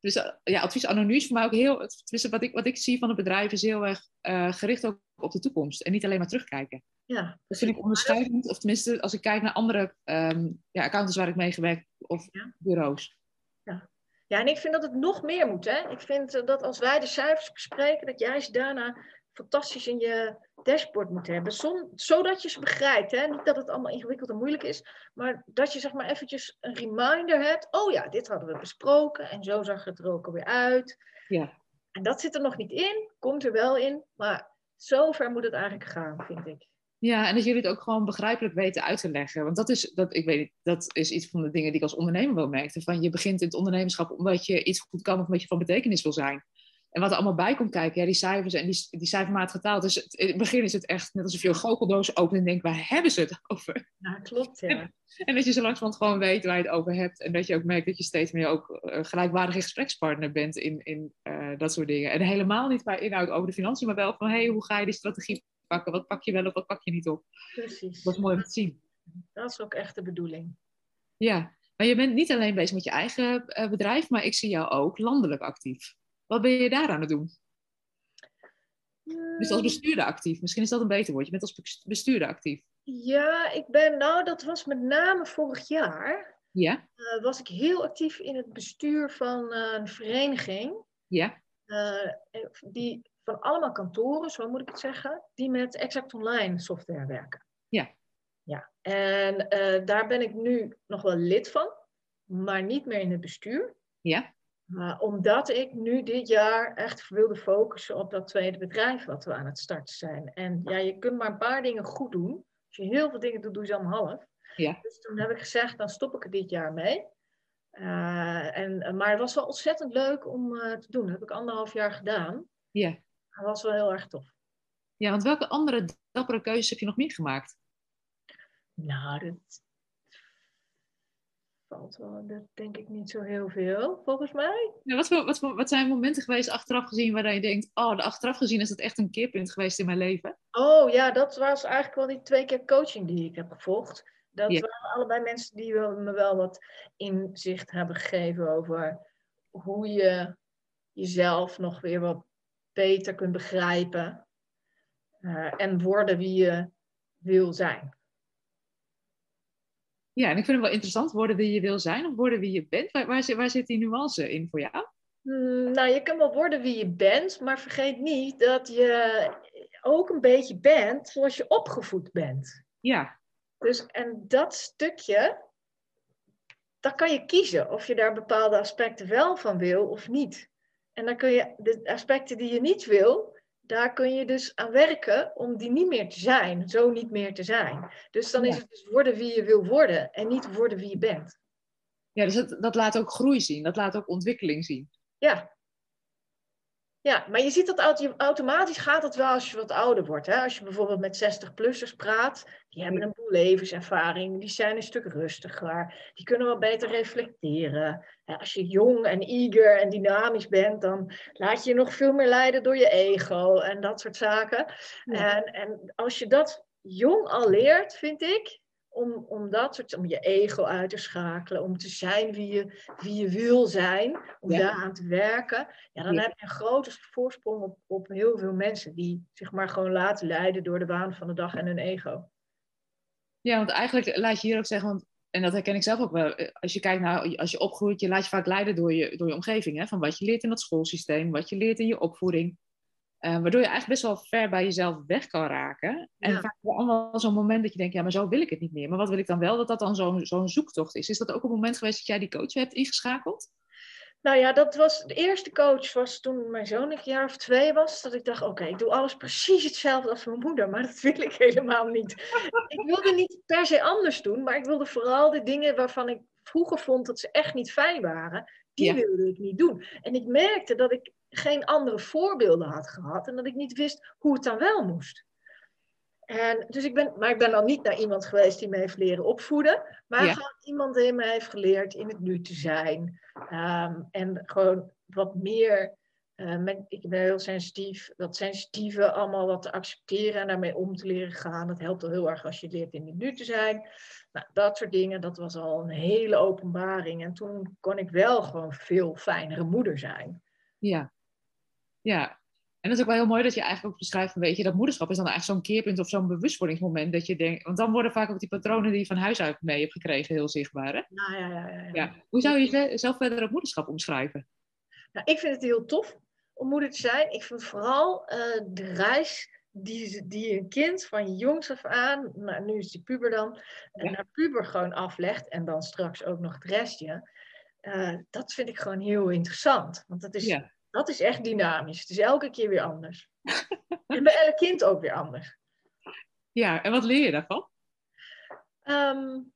[SPEAKER 1] dus ja, advies anoniem mij ook heel. Tenminste, wat ik, wat ik zie van het bedrijf is heel erg uh, gericht ook op de toekomst en niet alleen maar terugkijken.
[SPEAKER 2] Ja,
[SPEAKER 1] dat vind ik onderscheidend. Of tenminste, als ik kijk naar andere um, ja, accountants waar ik mee gewerkt of ja. bureaus.
[SPEAKER 2] Ja. en ik vind dat het nog meer moet. Hè? Ik vind dat als wij de cijfers bespreken, dat juist daarna fantastisch in je dashboard moet hebben. Zon, zodat je ze begrijpt. Hè? Niet dat het allemaal ingewikkeld en moeilijk is. Maar dat je zeg maar eventjes een reminder hebt. Oh ja, dit hadden we besproken. En zo zag het er ook alweer uit.
[SPEAKER 1] Ja.
[SPEAKER 2] En dat zit er nog niet in. Komt er wel in. Maar zover moet het eigenlijk gaan, vind ik.
[SPEAKER 1] Ja, en dat jullie het ook gewoon begrijpelijk weten uit te leggen. Want dat is, dat, ik weet, dat is iets van de dingen die ik als ondernemer wel merkte. Van je begint in het ondernemerschap omdat je iets goed kan of omdat je van betekenis wil zijn. En wat er allemaal bij komt kijken, ja, die cijfers en die, die cijfermatige taal. Dus het, in het begin is het echt net alsof je een goocheldoos opent en denkt, waar hebben ze het over?
[SPEAKER 2] Ja, klopt, ja.
[SPEAKER 1] En, en dat je zo langzamerhand gewoon weet waar je het over hebt. En dat je ook merkt dat je steeds meer ook uh, gelijkwaardige gesprekspartner bent in, in uh, dat soort dingen. En helemaal niet qua inhoud over de financiën, maar wel van, hé, hey, hoe ga je die strategie pakken? Wat pak je wel of wat pak je niet op?
[SPEAKER 2] Precies.
[SPEAKER 1] Dat is mooi om te zien.
[SPEAKER 2] Dat is ook echt de bedoeling.
[SPEAKER 1] Ja, maar je bent niet alleen bezig met je eigen uh, bedrijf, maar ik zie jou ook landelijk actief. Wat ben je daar aan het doen? Dus als bestuurder actief. Misschien is dat een beter woord. Je bent als bestuurder actief.
[SPEAKER 2] Ja, ik ben, nou, dat was met name vorig jaar.
[SPEAKER 1] Ja.
[SPEAKER 2] Uh, was ik heel actief in het bestuur van uh, een vereniging.
[SPEAKER 1] Ja.
[SPEAKER 2] Uh, die van allemaal kantoren, zo moet ik het zeggen, die met Exact Online software werken.
[SPEAKER 1] Ja.
[SPEAKER 2] Ja. En daar ben ik nu nog wel lid van, maar niet meer in het bestuur.
[SPEAKER 1] Ja.
[SPEAKER 2] Uh, omdat ik nu dit jaar echt wilde focussen op dat tweede bedrijf wat we aan het starten zijn. En ja, je kunt maar een paar dingen goed doen. Als je heel veel dingen doet, doe je ze allemaal half.
[SPEAKER 1] Ja.
[SPEAKER 2] Dus toen heb ik gezegd, dan stop ik er dit jaar mee. Uh, en, maar het was wel ontzettend leuk om uh, te doen. Dat heb ik anderhalf jaar gedaan.
[SPEAKER 1] Ja.
[SPEAKER 2] Dat was wel heel erg tof.
[SPEAKER 1] Ja, want welke andere dappere keuzes heb je nog meer gemaakt?
[SPEAKER 2] Nou, dat valt wel, dat denk ik niet zo heel veel, volgens mij.
[SPEAKER 1] Ja, wat, voor, wat, voor, wat zijn momenten geweest achteraf gezien waar je denkt, oh, de achteraf gezien is dat echt een keerpunt geweest in mijn leven?
[SPEAKER 2] Oh ja, dat was eigenlijk wel die twee keer coaching die ik heb gevolgd. Dat ja. waren allebei mensen die me wel wat inzicht hebben gegeven over hoe je jezelf nog weer wat beter kunt begrijpen. Uh, en worden wie je wil zijn.
[SPEAKER 1] Ja, en ik vind het wel interessant, worden wie je wil zijn of worden wie je bent. Waar, waar, zit, waar zit die nuance in voor jou?
[SPEAKER 2] Hmm, nou, je kunt wel worden wie je bent, maar vergeet niet dat je ook een beetje bent zoals je opgevoed bent.
[SPEAKER 1] Ja.
[SPEAKER 2] Dus, en dat stukje, dan kan je kiezen of je daar bepaalde aspecten wel van wil of niet. En dan kun je de aspecten die je niet wil, daar kun je dus aan werken om die niet meer te zijn, zo niet meer te zijn. Dus dan is het dus worden wie je wil worden en niet worden wie je bent.
[SPEAKER 1] Ja, dus dat, dat laat ook groei zien, dat laat ook ontwikkeling zien.
[SPEAKER 2] Ja. Ja, maar je ziet dat automatisch gaat het wel als je wat ouder wordt. Hè? Als je bijvoorbeeld met 60-plussers praat, die hebben een boel levenservaring, die zijn een stuk rustiger, die kunnen wel beter reflecteren. Als je jong en eager en dynamisch bent, dan laat je je nog veel meer leiden door je ego en dat soort zaken. En, en als je dat jong al leert, vind ik, om, om dat soort, om je ego uit te schakelen, om te zijn wie je, wie je wil zijn, om ja. daaraan te werken, ja, dan heb je een grote voorsprong op, op heel veel mensen die zich maar gewoon laten leiden door de waan van de dag en hun ego.
[SPEAKER 1] Ja, want eigenlijk laat je hier ook zeggen, want, en dat herken ik zelf ook wel, eh, als je kijkt naar, als je opgroeit, je laat je vaak leiden door je, door je omgeving, hè, van wat je leert in dat schoolsysteem, wat je leert in je opvoeding. Uh, waardoor je eigenlijk best wel ver bij jezelf weg kan raken. En ja. vaak allemaal zo'n moment dat je denkt, ja, maar zo wil ik het niet meer. Maar wat wil ik dan wel? Dat dat dan zo'n zo'n zoektocht is. Is dat ook een moment geweest dat jij die coach hebt ingeschakeld?
[SPEAKER 2] Nou ja, dat was de eerste coach was toen mijn zoon een jaar of twee was. Dat ik dacht, oké, ik doe alles precies hetzelfde als mijn moeder. Maar dat wil ik helemaal niet. ik wilde niet per se anders doen. Maar ik wilde vooral de dingen waarvan ik vroeger vond dat ze echt niet fijn waren. Die ja. wilde ik niet doen. En ik merkte dat ik geen andere voorbeelden had gehad en dat ik niet wist hoe het dan wel moest. En, dus ik ben, maar ik ben dan niet naar iemand geweest die me heeft leren opvoeden, maar ja. gewoon iemand die me heeft geleerd in het nu te zijn. Um, en gewoon wat meer, uh, met, ik ben heel sensitief, dat sensitieve allemaal wat te accepteren en daarmee om te leren gaan. Dat helpt al heel erg als je leert in het nu te zijn. Nou, dat soort dingen, dat was al een hele openbaring. En toen kon ik wel gewoon veel fijnere moeder zijn.
[SPEAKER 1] Ja, ja, en dat is ook wel heel mooi dat je eigenlijk ook beschrijft van, weet je, dat moederschap is dan eigenlijk zo'n keerpunt of zo'n bewustwordingsmoment dat je denkt, want dan worden vaak ook die patronen die je van huis uit mee hebt gekregen heel zichtbaar, hè?
[SPEAKER 2] Nou, ja, ja, ja, ja.
[SPEAKER 1] ja. Hoe zou je zelf verder op moederschap omschrijven?
[SPEAKER 2] Nou, ik vind het heel tof om moeder te zijn. Ik vind vooral uh, de reis die, die een kind van jongs af aan, nou, nu is die puber dan, ja. naar puber gewoon aflegt en dan straks ook nog het restje. Uh, dat vind ik gewoon heel interessant. Want dat is ja dat is echt dynamisch. Het is elke keer weer anders. en bij elk kind ook weer anders.
[SPEAKER 1] Ja, en wat leer je daarvan?
[SPEAKER 2] Um,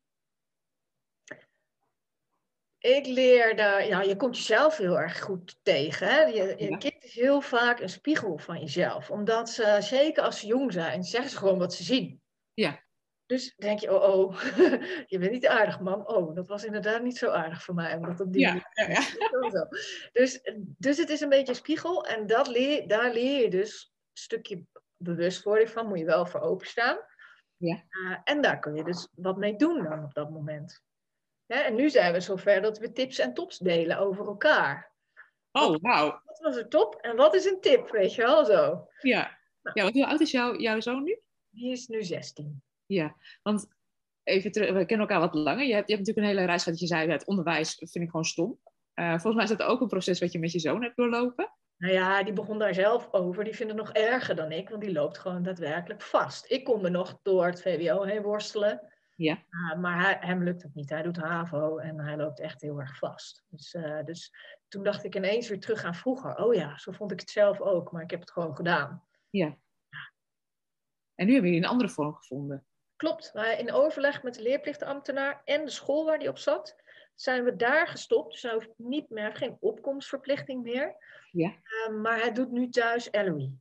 [SPEAKER 2] ik leer daar, ja, je komt jezelf heel erg goed tegen. Hè? Je, je ja. kind is heel vaak een spiegel van jezelf. Omdat ze, zeker als ze jong zijn, zeggen ze gewoon wat ze zien.
[SPEAKER 1] Ja.
[SPEAKER 2] Dus denk je, oh, oh, je bent niet aardig, man. Oh, dat was inderdaad niet zo aardig voor mij. Omdat op die
[SPEAKER 1] ja, ja, ja.
[SPEAKER 2] Dus, dus het is een beetje een spiegel. En dat leer, daar leer je dus een stukje bewustwording van. Moet je wel voor openstaan.
[SPEAKER 1] Ja.
[SPEAKER 2] Uh, en daar kun je dus wat mee doen dan op dat moment. Ja, en nu zijn we zover dat we tips en tops delen over elkaar.
[SPEAKER 1] Oh, wauw.
[SPEAKER 2] Wat was er top en wat is een tip, weet je wel zo.
[SPEAKER 1] Ja, nou. ja want hoe oud is jouw, jouw zoon nu?
[SPEAKER 2] Die is nu 16.
[SPEAKER 1] Ja, want even terug, we kennen elkaar wat langer. Je hebt, je hebt natuurlijk een hele reis gehad dat je zei, het onderwijs vind ik gewoon stom. Uh, volgens mij is dat ook een proces wat je met je zoon hebt doorlopen.
[SPEAKER 2] Nou ja, die begon daar zelf over. Die vindt het nog erger dan ik, want die loopt gewoon daadwerkelijk vast. Ik kon me nog door het VWO heen worstelen.
[SPEAKER 1] Ja.
[SPEAKER 2] Uh, maar hij, hem lukt het niet. Hij doet HAVO en hij loopt echt heel erg vast. Dus, uh, dus toen dacht ik ineens weer terug aan vroeger. Oh ja, zo vond ik het zelf ook, maar ik heb het gewoon gedaan.
[SPEAKER 1] Ja. En nu hebben jullie een andere vorm gevonden.
[SPEAKER 2] Klopt. In overleg met de leerplichtambtenaar en de school waar die op zat, zijn we daar gestopt. Dus hij hoeft niet meer, geen opkomstverplichting meer.
[SPEAKER 1] Ja.
[SPEAKER 2] Ehm, maar hij doet nu thuis LOE.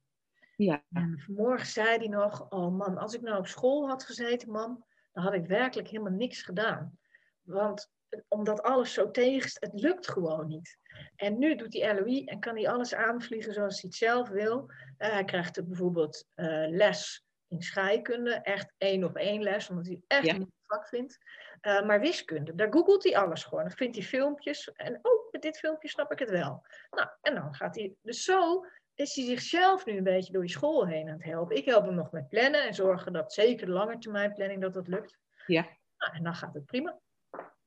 [SPEAKER 1] Ja.
[SPEAKER 2] En vanmorgen zei hij nog, oh man, als ik nou op school had gezeten, mam, dan had ik werkelijk helemaal niks gedaan. Want omdat alles zo tegen het lukt gewoon niet. En nu doet hij LOE en kan hij alles aanvliegen zoals hij het zelf wil. Eh, hij krijgt bijvoorbeeld uh, les in scheikunde, echt één op één les, omdat hij echt
[SPEAKER 1] Ja.
[SPEAKER 2] niet het vak vindt. Uh, maar wiskunde, daar googelt hij alles gewoon. Dan vindt hij filmpjes en oh, met dit filmpje snap ik het wel. Nou, en dan gaat hij, dus zo is hij zichzelf nu een beetje door die school heen aan het helpen. Ik help hem nog met plannen en zorgen dat zeker de lange termijn planning dat dat lukt.
[SPEAKER 1] Ja.
[SPEAKER 2] Nou, en dan gaat het prima.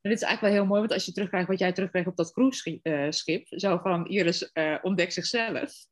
[SPEAKER 1] En dit is eigenlijk wel heel mooi, want als je terugkrijgt wat jij terugkreeg op dat cruiseschip, zo van Iris uh, ontdekt zichzelf.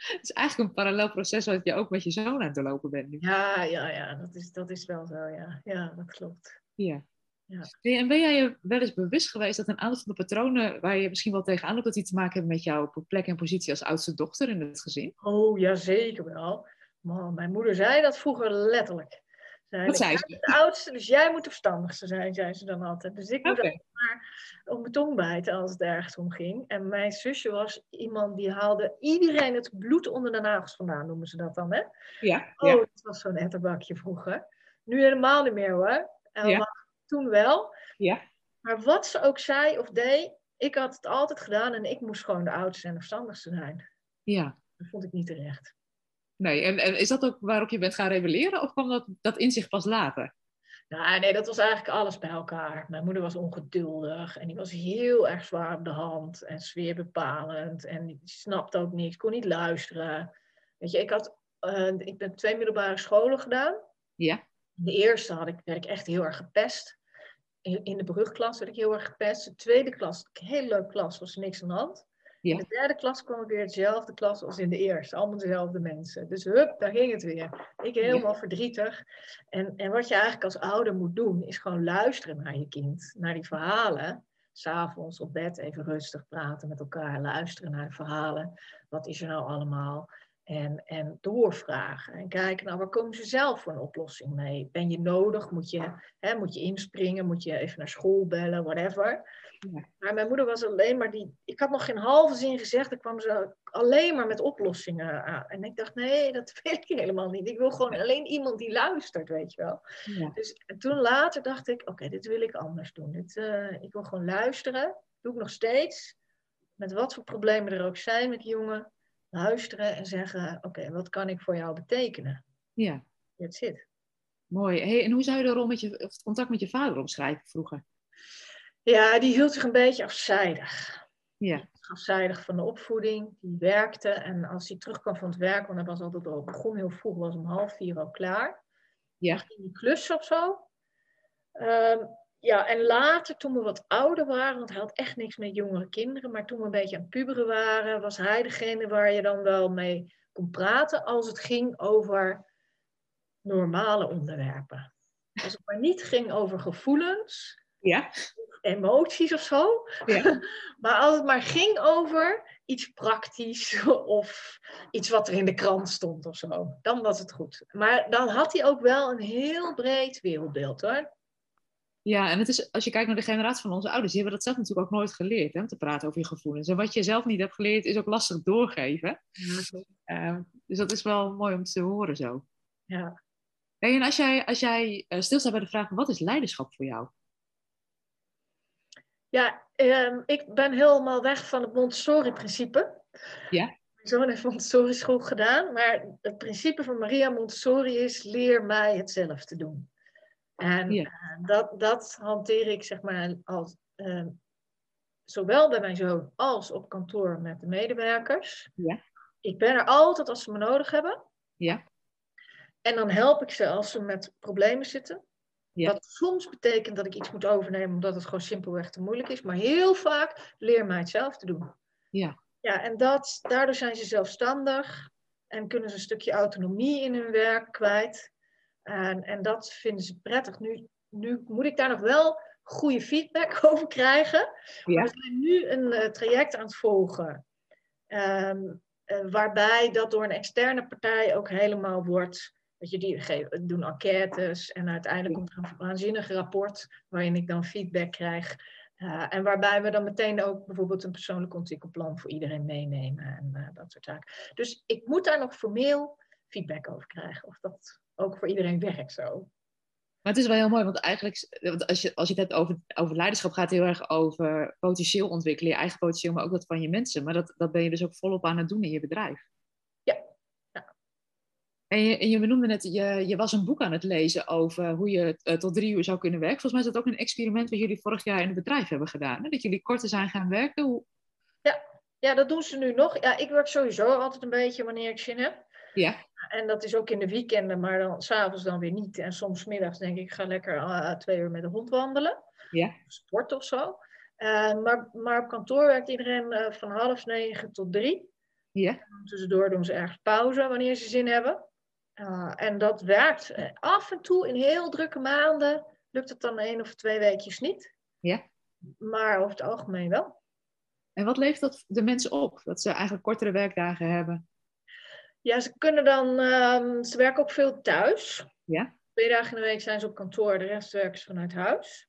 [SPEAKER 1] Het is eigenlijk een parallel proces wat je ook met je zoon aan het doorlopen bent nu.
[SPEAKER 2] Ja, ja, ja, dat is, dat is wel zo, ja. Ja, dat klopt.
[SPEAKER 1] Ja.
[SPEAKER 2] Ja.
[SPEAKER 1] En ben jij je wel eens bewust geweest dat een aantal van de patronen waar je misschien wel tegenaan loopt, dat die te maken hebben met jouw plek en positie als oudste dochter in het gezin?
[SPEAKER 2] Oh, ja, zeker wel. Man, mijn moeder zei dat vroeger letterlijk. Zei,
[SPEAKER 1] Wat zei
[SPEAKER 2] ze? De oudste, dus jij moet de verstandigste zijn, zei ze dan altijd. Dus ik moet
[SPEAKER 1] okay.
[SPEAKER 2] maar op mijn tong bijten als het ergens om ging. En mijn zusje was iemand die haalde iedereen het bloed onder de nagels vandaan, noemen ze dat dan, hè?
[SPEAKER 1] Ja.
[SPEAKER 2] Oh,
[SPEAKER 1] ja.
[SPEAKER 2] dat was zo'n etterbakje vroeger. Nu helemaal niet meer hoor.
[SPEAKER 1] Ja.
[SPEAKER 2] toen wel.
[SPEAKER 1] Ja.
[SPEAKER 2] Maar wat ze ook zei of deed, ik had het altijd gedaan en ik moest gewoon de oudste en de verstandigste zijn.
[SPEAKER 1] ja.
[SPEAKER 2] Dat vond ik niet terecht.
[SPEAKER 1] Nee, en, en is dat ook waarop je bent gaan rebelleren of kwam dat, dat inzicht pas later?
[SPEAKER 2] Nou, nee, dat was eigenlijk alles bij elkaar. Mijn moeder was ongeduldig en die was heel erg zwaar op de hand en sfeerbepalend. En die snapte ook niks, kon niet luisteren. Weet je, ik, had, uh, ik ben twee middelbare scholen gedaan.
[SPEAKER 1] Ja.
[SPEAKER 2] De eerste had ik, werd ik echt heel erg gepest. In, in de brugklas werd ik heel erg gepest. De tweede klas, een hele leuke klas, was er niks aan de hand.
[SPEAKER 1] Ja.
[SPEAKER 2] In de derde klas kwam ik weer dezelfde klas als in de eerste. Allemaal dezelfde mensen. Dus hup, daar ging het weer. Ik helemaal verdrietig. En, en wat je eigenlijk als ouder moet doen, is gewoon luisteren naar je kind. Naar die verhalen. S'avonds op bed even rustig praten met elkaar. Luisteren naar de verhalen. Wat is er nou allemaal? En, en doorvragen. En kijken, nou, waar komen ze zelf voor een oplossing mee? Ben je nodig? Moet je, hè, moet je inspringen? Moet je even naar school bellen? Whatever.
[SPEAKER 1] Ja.
[SPEAKER 2] Maar mijn moeder was alleen maar die. Ik had nog geen halve zin gezegd. Dan kwam ze alleen maar met oplossingen aan. En ik dacht, nee, dat wil ik helemaal niet. Ik wil gewoon alleen iemand die luistert, weet je wel.
[SPEAKER 1] Ja.
[SPEAKER 2] Dus en toen later dacht ik, oké, dit wil ik anders doen. Dit, uh, ik wil gewoon luisteren. Doe ik nog steeds. Met wat voor problemen er ook zijn met jongen. Luisteren en zeggen, oké, okay, wat kan ik voor jou betekenen?
[SPEAKER 1] Ja.
[SPEAKER 2] That's it.
[SPEAKER 1] Mooi. Hey, en hoe zou je de rol met je, of contact met je vader omschrijven vroeger?
[SPEAKER 2] Ja, die hield zich een beetje afzijdig.
[SPEAKER 1] Ja.
[SPEAKER 2] Afzijdig van de opvoeding. Die werkte. En als hij terugkwam van het werk, want hij was altijd al begon heel vroeg, was om half vier al klaar.
[SPEAKER 1] Ja.
[SPEAKER 2] Dan ging hij klussen of zo. Um, ja, en later, toen we wat ouder waren, want hij had echt niks met jongere kinderen, maar toen we een beetje aan het puberen waren, was hij degene waar je dan wel mee kon praten als het ging over normale onderwerpen. Als het maar niet ging over gevoelens,
[SPEAKER 1] ja.
[SPEAKER 2] emoties of zo,
[SPEAKER 1] ja.
[SPEAKER 2] maar als het maar ging over iets praktisch of iets wat er in de krant stond of zo, dan was het goed. Maar dan had hij ook wel een heel breed wereldbeeld hoor.
[SPEAKER 1] Ja, en het is, als je kijkt naar de generatie van onze ouders, die hebben dat zelf natuurlijk ook nooit geleerd, hè, om te praten over je gevoelens. En wat je zelf niet hebt geleerd, is ook lastig doorgeven.
[SPEAKER 2] Ja,
[SPEAKER 1] uh, dus dat is wel mooi om te horen zo.
[SPEAKER 2] Ja.
[SPEAKER 1] En als jij, als jij uh, stilstaat bij de vraag, wat is leiderschap voor jou?
[SPEAKER 2] Ja, um, ik ben helemaal weg van het Montessori-principe.
[SPEAKER 1] Ja?
[SPEAKER 2] Mijn zoon heeft Montessori-school gedaan, maar het principe van Maria Montessori is, leer mij het zelf te doen. En
[SPEAKER 1] ja.
[SPEAKER 2] uh, dat, dat hanteer ik zeg maar als, uh, zowel bij mijn zoon als op kantoor met de medewerkers.
[SPEAKER 1] Ja.
[SPEAKER 2] Ik ben er altijd als ze me nodig hebben.
[SPEAKER 1] Ja.
[SPEAKER 2] En dan help ik ze als ze met problemen zitten.
[SPEAKER 1] Ja.
[SPEAKER 2] Wat soms betekent dat ik iets moet overnemen omdat het gewoon simpelweg te moeilijk is. Maar heel vaak leer mij het zelf te doen.
[SPEAKER 1] Ja.
[SPEAKER 2] Ja, en dat, daardoor zijn ze zelfstandig en kunnen ze een stukje autonomie in hun werk kwijt. En, en dat vinden ze prettig. Nu, nu moet ik daar nog wel goede feedback over krijgen.
[SPEAKER 1] Ja.
[SPEAKER 2] We zijn nu een uh, traject aan het volgen. Um, uh, waarbij dat door een externe partij ook helemaal wordt. Dat je die geven, doen enquêtes en uiteindelijk komt er een waanzinnig rapport waarin ik dan feedback krijg. Uh, en waarbij we dan meteen ook bijvoorbeeld een persoonlijk ontwikkelplan voor iedereen meenemen en dat soort zaken. Dus ik moet daar nog formeel feedback over krijgen, of dat ook voor iedereen werkt zo.
[SPEAKER 1] Maar het is wel heel mooi, want eigenlijk, want als, je, als je het hebt over, over leiderschap, gaat het heel erg over potentieel ontwikkelen, je eigen potentieel, maar ook dat van je mensen. Maar dat, dat ben je dus ook volop aan het doen in je bedrijf.
[SPEAKER 2] Ja. ja.
[SPEAKER 1] En, je, en je benoemde net, je, je was een boek aan het lezen over hoe je uh, tot drie uur zou kunnen werken. Volgens mij is dat ook een experiment wat jullie vorig jaar in het bedrijf hebben gedaan. Hè? Dat jullie korter zijn gaan werken. Hoe...
[SPEAKER 2] Ja. ja, dat doen ze nu nog. Ja, ik werk sowieso altijd een beetje wanneer ik zin heb.
[SPEAKER 1] Ja.
[SPEAKER 2] En dat is ook in de weekenden, maar dan s'avonds dan weer niet. En soms middags denk ik, ik ga lekker uh, twee uur met de hond wandelen.
[SPEAKER 1] Ja.
[SPEAKER 2] Sport of zo. Uh, maar, maar op kantoor werkt iedereen uh, van half negen tot drie.
[SPEAKER 1] Ja.
[SPEAKER 2] Tussendoor doen ze ergens pauze wanneer ze zin hebben. en dat werkt. Af en toe in heel drukke maanden lukt het dan één of twee weekjes niet.
[SPEAKER 1] Ja.
[SPEAKER 2] Maar over het algemeen wel.
[SPEAKER 1] En wat levert dat de mensen op? Dat ze eigenlijk kortere werkdagen hebben?
[SPEAKER 2] Ja, ze kunnen dan, um, ze werken ook veel thuis.
[SPEAKER 1] Ja.
[SPEAKER 2] Twee dagen in de week zijn ze op kantoor, de rest werken ze vanuit huis.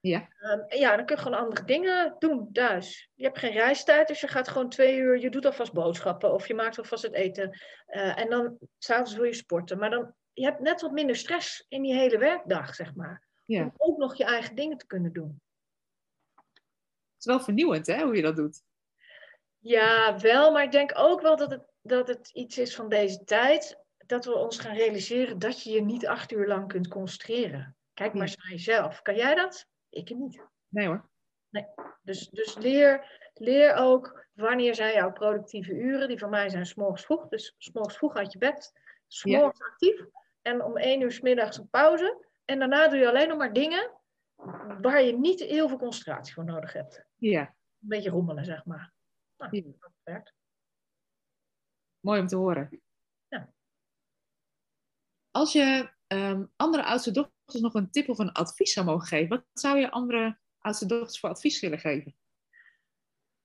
[SPEAKER 1] Ja.
[SPEAKER 2] Um, en ja, dan kun je gewoon andere dingen doen thuis. Je hebt geen reistijd, dus je gaat gewoon twee uur, je doet alvast boodschappen of je maakt alvast het eten. Uh, en dan s'avonds wil je sporten. Maar dan, je hebt net wat minder stress in die hele werkdag, zeg maar.
[SPEAKER 1] Ja.
[SPEAKER 2] Om ook nog je eigen dingen te kunnen doen.
[SPEAKER 1] Het is wel vernieuwend, hè, hoe je dat doet.
[SPEAKER 2] Ja, wel, maar ik denk ook wel dat het, dat het iets is van deze tijd. Dat we ons gaan realiseren dat je je niet acht uur lang kunt concentreren. Kijk maar eens naar jezelf. Kan jij dat? Ik niet.
[SPEAKER 1] Nee hoor.
[SPEAKER 2] Nee. Dus, dus leer, leer ook wanneer zijn jouw productieve uren. Die van mij zijn s'morgens vroeg. Dus s'morgens vroeg uit je bed. S'morgens ja. actief. En om één uur s middags een pauze. En daarna doe je alleen nog maar dingen waar je niet heel veel concentratie voor nodig hebt.
[SPEAKER 1] Ja.
[SPEAKER 2] Een beetje rommelen, zeg maar. Nou,
[SPEAKER 1] Ja.
[SPEAKER 2] dat werkt.
[SPEAKER 1] Mooi om te horen.
[SPEAKER 2] Ja.
[SPEAKER 1] Als je ehm, andere oudste dochters nog een tip of een advies zou mogen geven, wat zou je andere oudste dochters voor advies willen geven?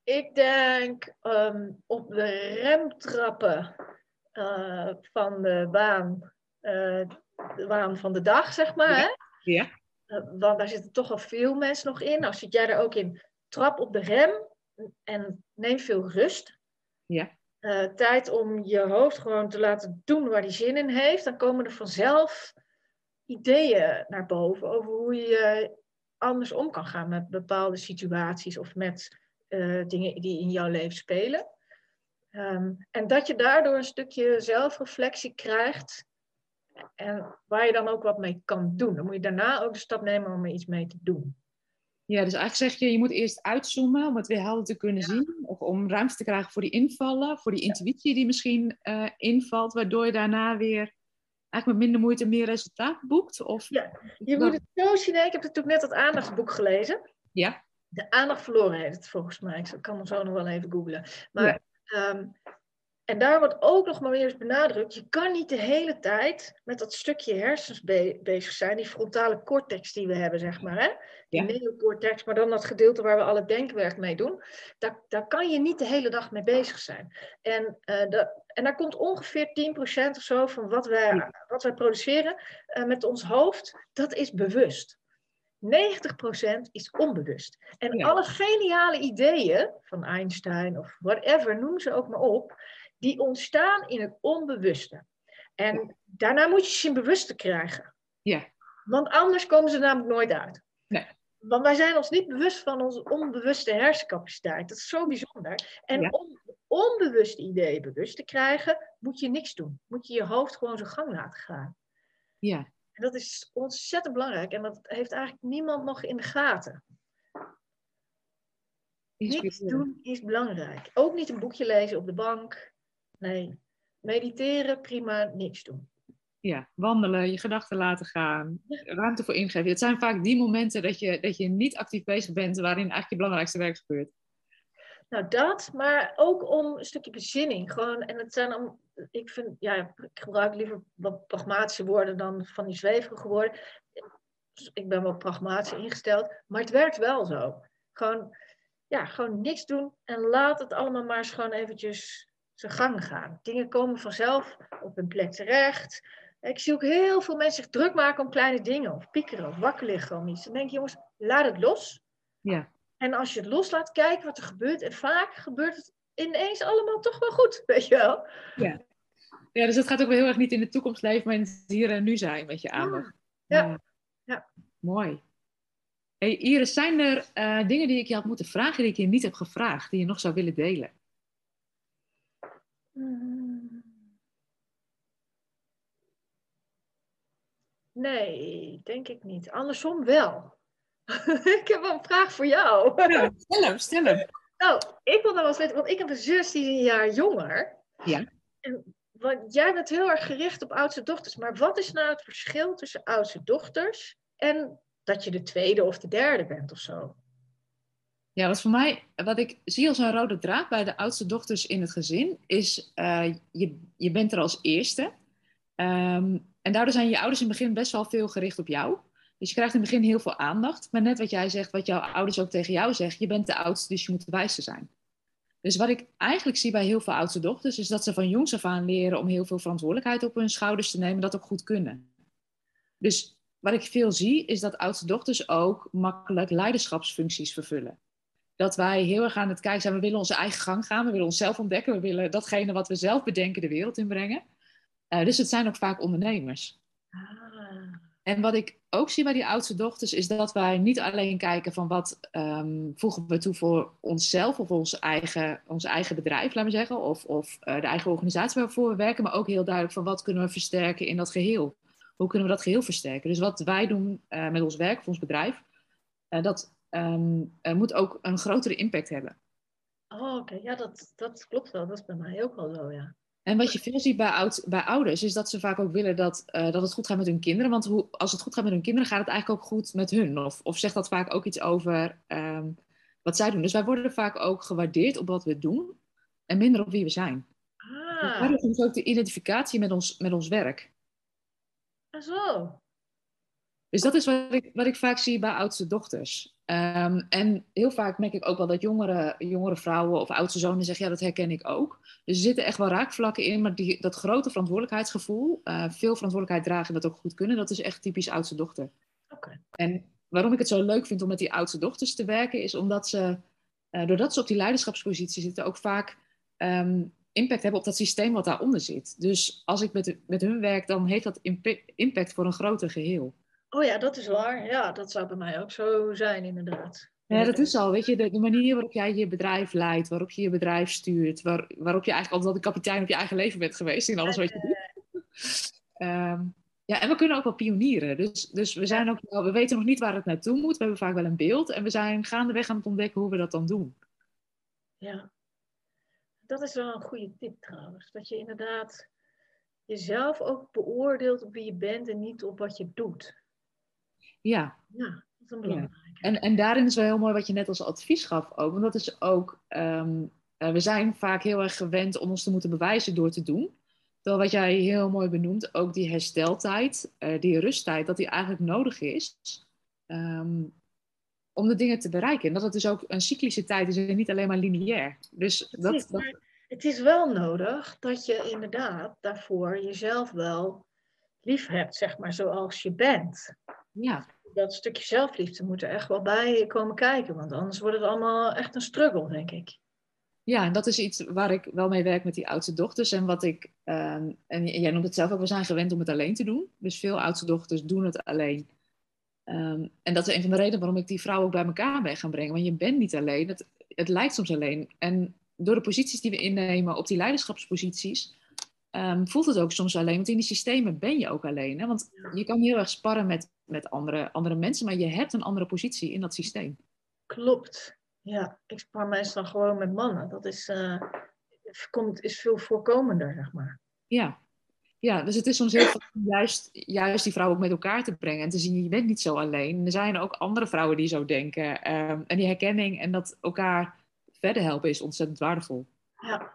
[SPEAKER 2] Ik denk ehm, op de rem trappen eh, van de baan, eh, de baan van de dag, zeg maar.
[SPEAKER 1] Ja.
[SPEAKER 2] Hè?
[SPEAKER 1] Ja.
[SPEAKER 2] Eh, want daar zitten toch al veel mensen nog in. Nou, zit jij er ook in, trap op de rem en neem veel rust.
[SPEAKER 1] Ja.
[SPEAKER 2] Uh, tijd om je hoofd gewoon te laten doen waar die zin in heeft. Dan komen er vanzelf ideeën naar boven over hoe je anders om kan gaan met bepaalde situaties of met uh, dingen die in jouw leven spelen. Um, en dat je daardoor een stukje zelfreflectie krijgt en waar je dan ook wat mee kan doen. Dan moet je daarna ook de stap nemen om er iets mee te doen.
[SPEAKER 1] Ja, dus eigenlijk zeg je, je moet eerst uitzoomen om het weer helder te kunnen ja. zien. Of om ruimte te krijgen voor die invallen, voor die intuïtie die misschien uh, invalt, waardoor je daarna weer eigenlijk met minder moeite meer resultaat boekt. Of...
[SPEAKER 2] Ja, je moet het zo zien. Ik heb natuurlijk net dat aandachtsboek gelezen.
[SPEAKER 1] Ja.
[SPEAKER 2] De aandacht verloren heet het volgens mij. Ik kan hem zo nog wel even googlen. Maar, ja. um, en daar wordt ook nog maar weer eens benadrukt, je kan niet de hele tijd met dat stukje hersens be bezig zijn, die frontale cortex die we hebben, zeg maar. Hè? Die
[SPEAKER 1] Ja.
[SPEAKER 2] neocortex, maar dan dat gedeelte waar we al het denkwerk mee doen. Daar, daar kan je niet de hele dag mee bezig zijn. En, uh, en daar komt ongeveer 10% of zo van wat wij, wat wij produceren uh, met ons hoofd, dat is bewust. 90% is onbewust. En
[SPEAKER 1] Ja.
[SPEAKER 2] alle geniale ideeën van Einstein of whatever, noem ze ook maar op, die ontstaan in het onbewuste. En daarna moet je ze in bewuste krijgen.
[SPEAKER 1] Ja.
[SPEAKER 2] Want anders komen ze namelijk nooit uit.
[SPEAKER 1] Nee.
[SPEAKER 2] Want wij zijn ons niet bewust van onze onbewuste hersencapaciteit. Dat is zo bijzonder. En
[SPEAKER 1] Ja.
[SPEAKER 2] om onbewuste ideeën bewust te krijgen, moet je niks doen. Moet je je hoofd gewoon zijn gang laten gaan.
[SPEAKER 1] Ja.
[SPEAKER 2] En dat is ontzettend belangrijk. En dat heeft eigenlijk niemand nog in de gaten. Niks doen is belangrijk. Ook niet een boekje lezen op de bank. Nee. Mediteren, prima. Niks doen.
[SPEAKER 1] Ja, wandelen, je gedachten laten gaan, ruimte voor ingeven. Het zijn vaak die momenten dat je, dat je niet actief bezig bent, waarin eigenlijk je belangrijkste werk gebeurt.
[SPEAKER 2] Nou, dat, maar ook om een stukje bezinning. Gewoon, en het zijn om, ik vind, ja, ik gebruik liever wat pragmatische woorden dan van die zweverige woorden. Dus ik ben wel pragmatisch ingesteld, maar het werkt wel zo. Gewoon, ja, gewoon niks doen en laat het allemaal maar eens gewoon eventjes zijn gang gaan. Dingen komen vanzelf op hun plek terecht. Ik zie ook heel veel mensen zich druk maken om kleine dingen, of piekeren, of wakker liggen om iets. Dan denk je, jongens, laat het los.
[SPEAKER 1] Ja.
[SPEAKER 2] En als je het loslaat, kijken wat er gebeurt. En vaak gebeurt het ineens allemaal toch wel goed, weet je wel.
[SPEAKER 1] Ja, ja dus het gaat ook wel heel erg niet in de toekomst leven, maar in het hier en nu zijn met je aandacht.
[SPEAKER 2] Ja. ja. ja.
[SPEAKER 1] Mooi. Hey Iris, zijn er uh, dingen die ik je had moeten vragen die ik je niet heb gevraagd, die je nog zou willen delen?
[SPEAKER 2] Mm. Nee, denk ik niet. Andersom wel. ik heb wel een vraag voor jou.
[SPEAKER 1] Ja, stel hem, stel hem.
[SPEAKER 2] Nou, ik wil dan wel eens weten, want ik heb een zus die is een jaar jonger.
[SPEAKER 1] Ja.
[SPEAKER 2] En want jij bent heel erg gericht op oudste dochters. Maar wat is nou het verschil tussen oudste dochters en dat je de tweede of de derde bent of zo?
[SPEAKER 1] Ja, wat voor mij, wat ik zie als een rode draad bij de oudste dochters in het gezin, is uh, je, je bent er als eerste. Um, en daardoor zijn je ouders in het begin best wel veel gericht op jou. Dus je krijgt in het begin heel veel aandacht. Maar net wat jij zegt, wat jouw ouders ook tegen jou zeggen, je bent de oudste, dus je moet de wijste zijn. Dus wat ik eigenlijk zie bij heel veel oudste dochters, is dat ze van jongs af aan leren om heel veel verantwoordelijkheid op hun schouders te nemen, dat ook goed kunnen. Dus wat ik veel zie, is dat oudste dochters ook makkelijk leiderschapsfuncties vervullen. Dat wij heel erg aan het kijken zijn, we willen onze eigen gang gaan, we willen onszelf ontdekken, we willen datgene wat we zelf bedenken de wereld inbrengen. Uh, dus het zijn ook vaak ondernemers. Ah. En wat ik ook zie bij die oudste dochters is dat wij niet alleen kijken van wat um, voegen we toe voor onszelf of ons eigen, ons eigen bedrijf, laten we zeggen, of, of uh, de eigen organisatie waarvoor we werken, maar ook heel duidelijk van wat kunnen we versterken in dat geheel. Hoe kunnen we dat geheel versterken? Dus wat wij doen uh, met ons werk of ons bedrijf, dat um, moet ook een grotere impact hebben.
[SPEAKER 2] Oh, oké. Ja, dat, dat klopt wel. Dat is bij mij ook wel zo, ja.
[SPEAKER 1] En wat je veel ziet bij, oud, bij ouders, is dat ze vaak ook willen dat, uh, dat het goed gaat met hun kinderen. Want hoe, als het goed gaat met hun kinderen, gaat het eigenlijk ook goed met hun. Of, of zegt dat vaak ook iets over um, wat zij doen. Dus wij worden vaak ook gewaardeerd op wat we doen en minder op wie we zijn. Ah. Dus dat is ook de identificatie met ons, met ons werk.
[SPEAKER 2] Ah, zo.
[SPEAKER 1] Dus dat is wat ik, wat ik vaak zie bij oudste dochters. Um, en heel vaak merk ik ook wel dat jongere, jongere vrouwen of oudste zonen zeggen, ja, dat herken ik ook. Dus er zitten echt wel raakvlakken in, maar die, dat grote verantwoordelijkheidsgevoel, uh, veel verantwoordelijkheid dragen en dat ook goed kunnen, dat is echt typisch oudste dochter.
[SPEAKER 2] Okay.
[SPEAKER 1] En waarom ik het zo leuk vind om met die oudste dochters te werken, is omdat ze, uh, doordat ze op die leiderschapspositie zitten, ook vaak um, impact hebben op dat systeem wat daaronder zit. Dus als ik met, met hun werk, dan heeft dat impact voor een groter geheel.
[SPEAKER 2] Oh ja, dat is waar. Ja, dat zou bij mij ook zo zijn, inderdaad.
[SPEAKER 1] Ja, dat is al. Weet je, de, de, manier waarop jij je bedrijf leidt, waarop je je bedrijf stuurt, waar, waarop je eigenlijk altijd de kapitein op je eigen leven bent geweest in alles wat je doet. Um, ja, en we kunnen ook wel pionieren. Dus, dus we, zijn ook, we weten nog niet waar het naartoe moet. We hebben vaak wel een beeld en we zijn gaandeweg aan het ontdekken hoe we dat dan doen.
[SPEAKER 2] Ja, dat is wel een goede tip trouwens. Dat je inderdaad jezelf ook beoordeelt op wie je bent en niet op wat je doet.
[SPEAKER 1] Ja.
[SPEAKER 2] Ja, dat is een belangrijke.
[SPEAKER 1] En, en daarin is wel heel mooi wat je net als advies gaf ook. Want dat is ook, um, uh, we zijn vaak heel erg gewend om ons te moeten bewijzen door te doen. Terwijl wat jij heel mooi benoemt, ook die hersteltijd, uh, die rusttijd, dat die eigenlijk nodig is um, om de dingen te bereiken. En dat het dus ook een cyclische tijd is en niet alleen maar lineair. Dus dat,
[SPEAKER 2] is, dat... Het is wel nodig dat je inderdaad daarvoor jezelf wel lief hebt, zeg maar, zoals je bent.
[SPEAKER 1] Ja.
[SPEAKER 2] Dat stukje zelfliefde moet er echt wel bij komen kijken, want anders wordt het allemaal echt een struggle, denk ik.
[SPEAKER 1] Ja, en dat is iets waar ik wel mee werk met die oudste dochters. En wat ik, uh, en jij noemt het zelf ook, we zijn gewend om het alleen te doen. Dus veel oudste dochters doen het alleen. Um, en dat is een van de redenen waarom ik die vrouwen ook bij elkaar ben gaan brengen. Want je bent niet alleen, het, het lijkt soms alleen. En door de posities die we innemen op die leiderschapsposities, um, voelt het ook soms alleen. Want in die systemen ben je ook alleen. Hè? Want je kan heel erg sparren met, met andere, andere mensen, maar je hebt een andere positie in dat systeem.
[SPEAKER 2] Klopt. Ja, ik spar meestal gewoon met mannen. Dat is, uh, komt, is veel voorkomender, zeg maar.
[SPEAKER 1] Ja. ja, dus het is soms heel juist, juist die vrouwen ook met elkaar te brengen. En te zien, je bent niet zo alleen. Er zijn ook andere vrouwen die zo denken. Um, en die herkenning en dat elkaar verder helpen is ontzettend waardevol.
[SPEAKER 2] Ja,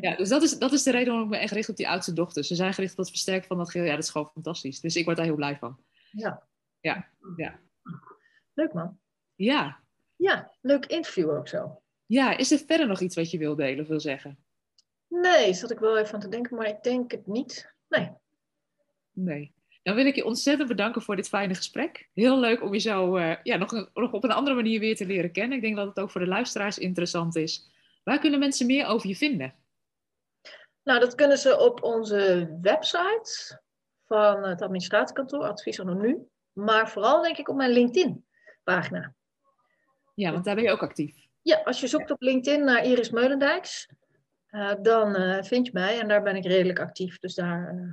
[SPEAKER 1] ja, dus dat is, dat is de reden waarom ik me echt richt op die oudste dochters. Ze zijn gericht op het versterken van dat geheel. Ja, dat is gewoon fantastisch. Dus ik word daar heel blij van.
[SPEAKER 2] Ja.
[SPEAKER 1] Ja, ja.
[SPEAKER 2] Leuk man.
[SPEAKER 1] Ja.
[SPEAKER 2] Ja, leuk interview ook zo.
[SPEAKER 1] Ja, is er verder nog iets wat je wil delen of wil zeggen?
[SPEAKER 2] Nee, zat ik wel even aan te denken, maar ik denk het niet. Nee.
[SPEAKER 1] Nee. Dan wil ik je ontzettend bedanken voor dit fijne gesprek. Heel leuk om je zo uh, ja, nog, een, nog op een andere manier weer te leren kennen. Ik denk dat het ook voor de luisteraars interessant is. Waar kunnen mensen meer over je vinden?
[SPEAKER 2] Nou, dat kunnen ze op onze website van het administratiekantoor, Advies Nu. Maar vooral denk ik op mijn LinkedIn-pagina.
[SPEAKER 1] Ja, want daar ben je ook actief.
[SPEAKER 2] Ja, als je zoekt op LinkedIn naar Iris Meulendijks, uh, dan uh, vind je mij en daar ben ik redelijk actief. Dus daar uh,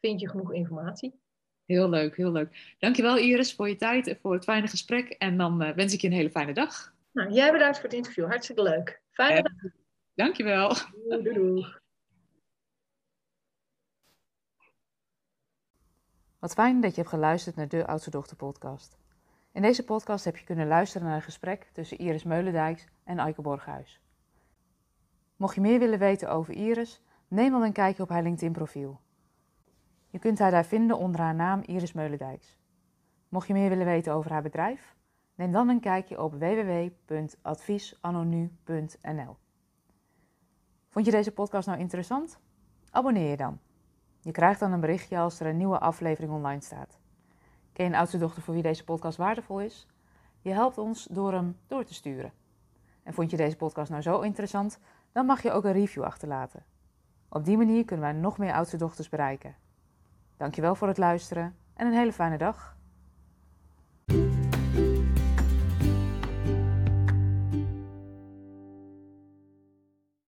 [SPEAKER 2] vind je genoeg informatie.
[SPEAKER 1] Heel leuk, heel leuk. Dankjewel Iris voor je tijd en voor het fijne gesprek. En dan wens ik je een hele fijne dag.
[SPEAKER 2] Nou, jij bedankt voor het interview. Hartstikke leuk. Fijne dag.
[SPEAKER 1] Dankjewel.
[SPEAKER 2] Doei, doei, doei.
[SPEAKER 1] Wat fijn dat je hebt geluisterd naar de Oudste Dochter podcast. In deze podcast heb je kunnen luisteren naar een gesprek tussen Iris Meulendijks en Eike Borghuis. Mocht je meer willen weten over Iris, neem dan een kijkje op haar LinkedIn-profiel. Je kunt haar daar vinden onder haar naam Iris Meulendijks. Mocht je meer willen weten over haar bedrijf, neem dan een kijkje op www.adviesanonu.nl. Vond je deze podcast nou interessant? Abonneer je dan. Je krijgt dan een berichtje als er een nieuwe aflevering online staat. Ken je een oudste dochter voor wie deze podcast waardevol is? Je helpt ons door hem door te sturen. En vond je deze podcast nou zo interessant? Dan mag je ook een review achterlaten. Op die manier kunnen wij nog meer oudste dochters bereiken. Dankjewel voor het luisteren en een hele fijne dag.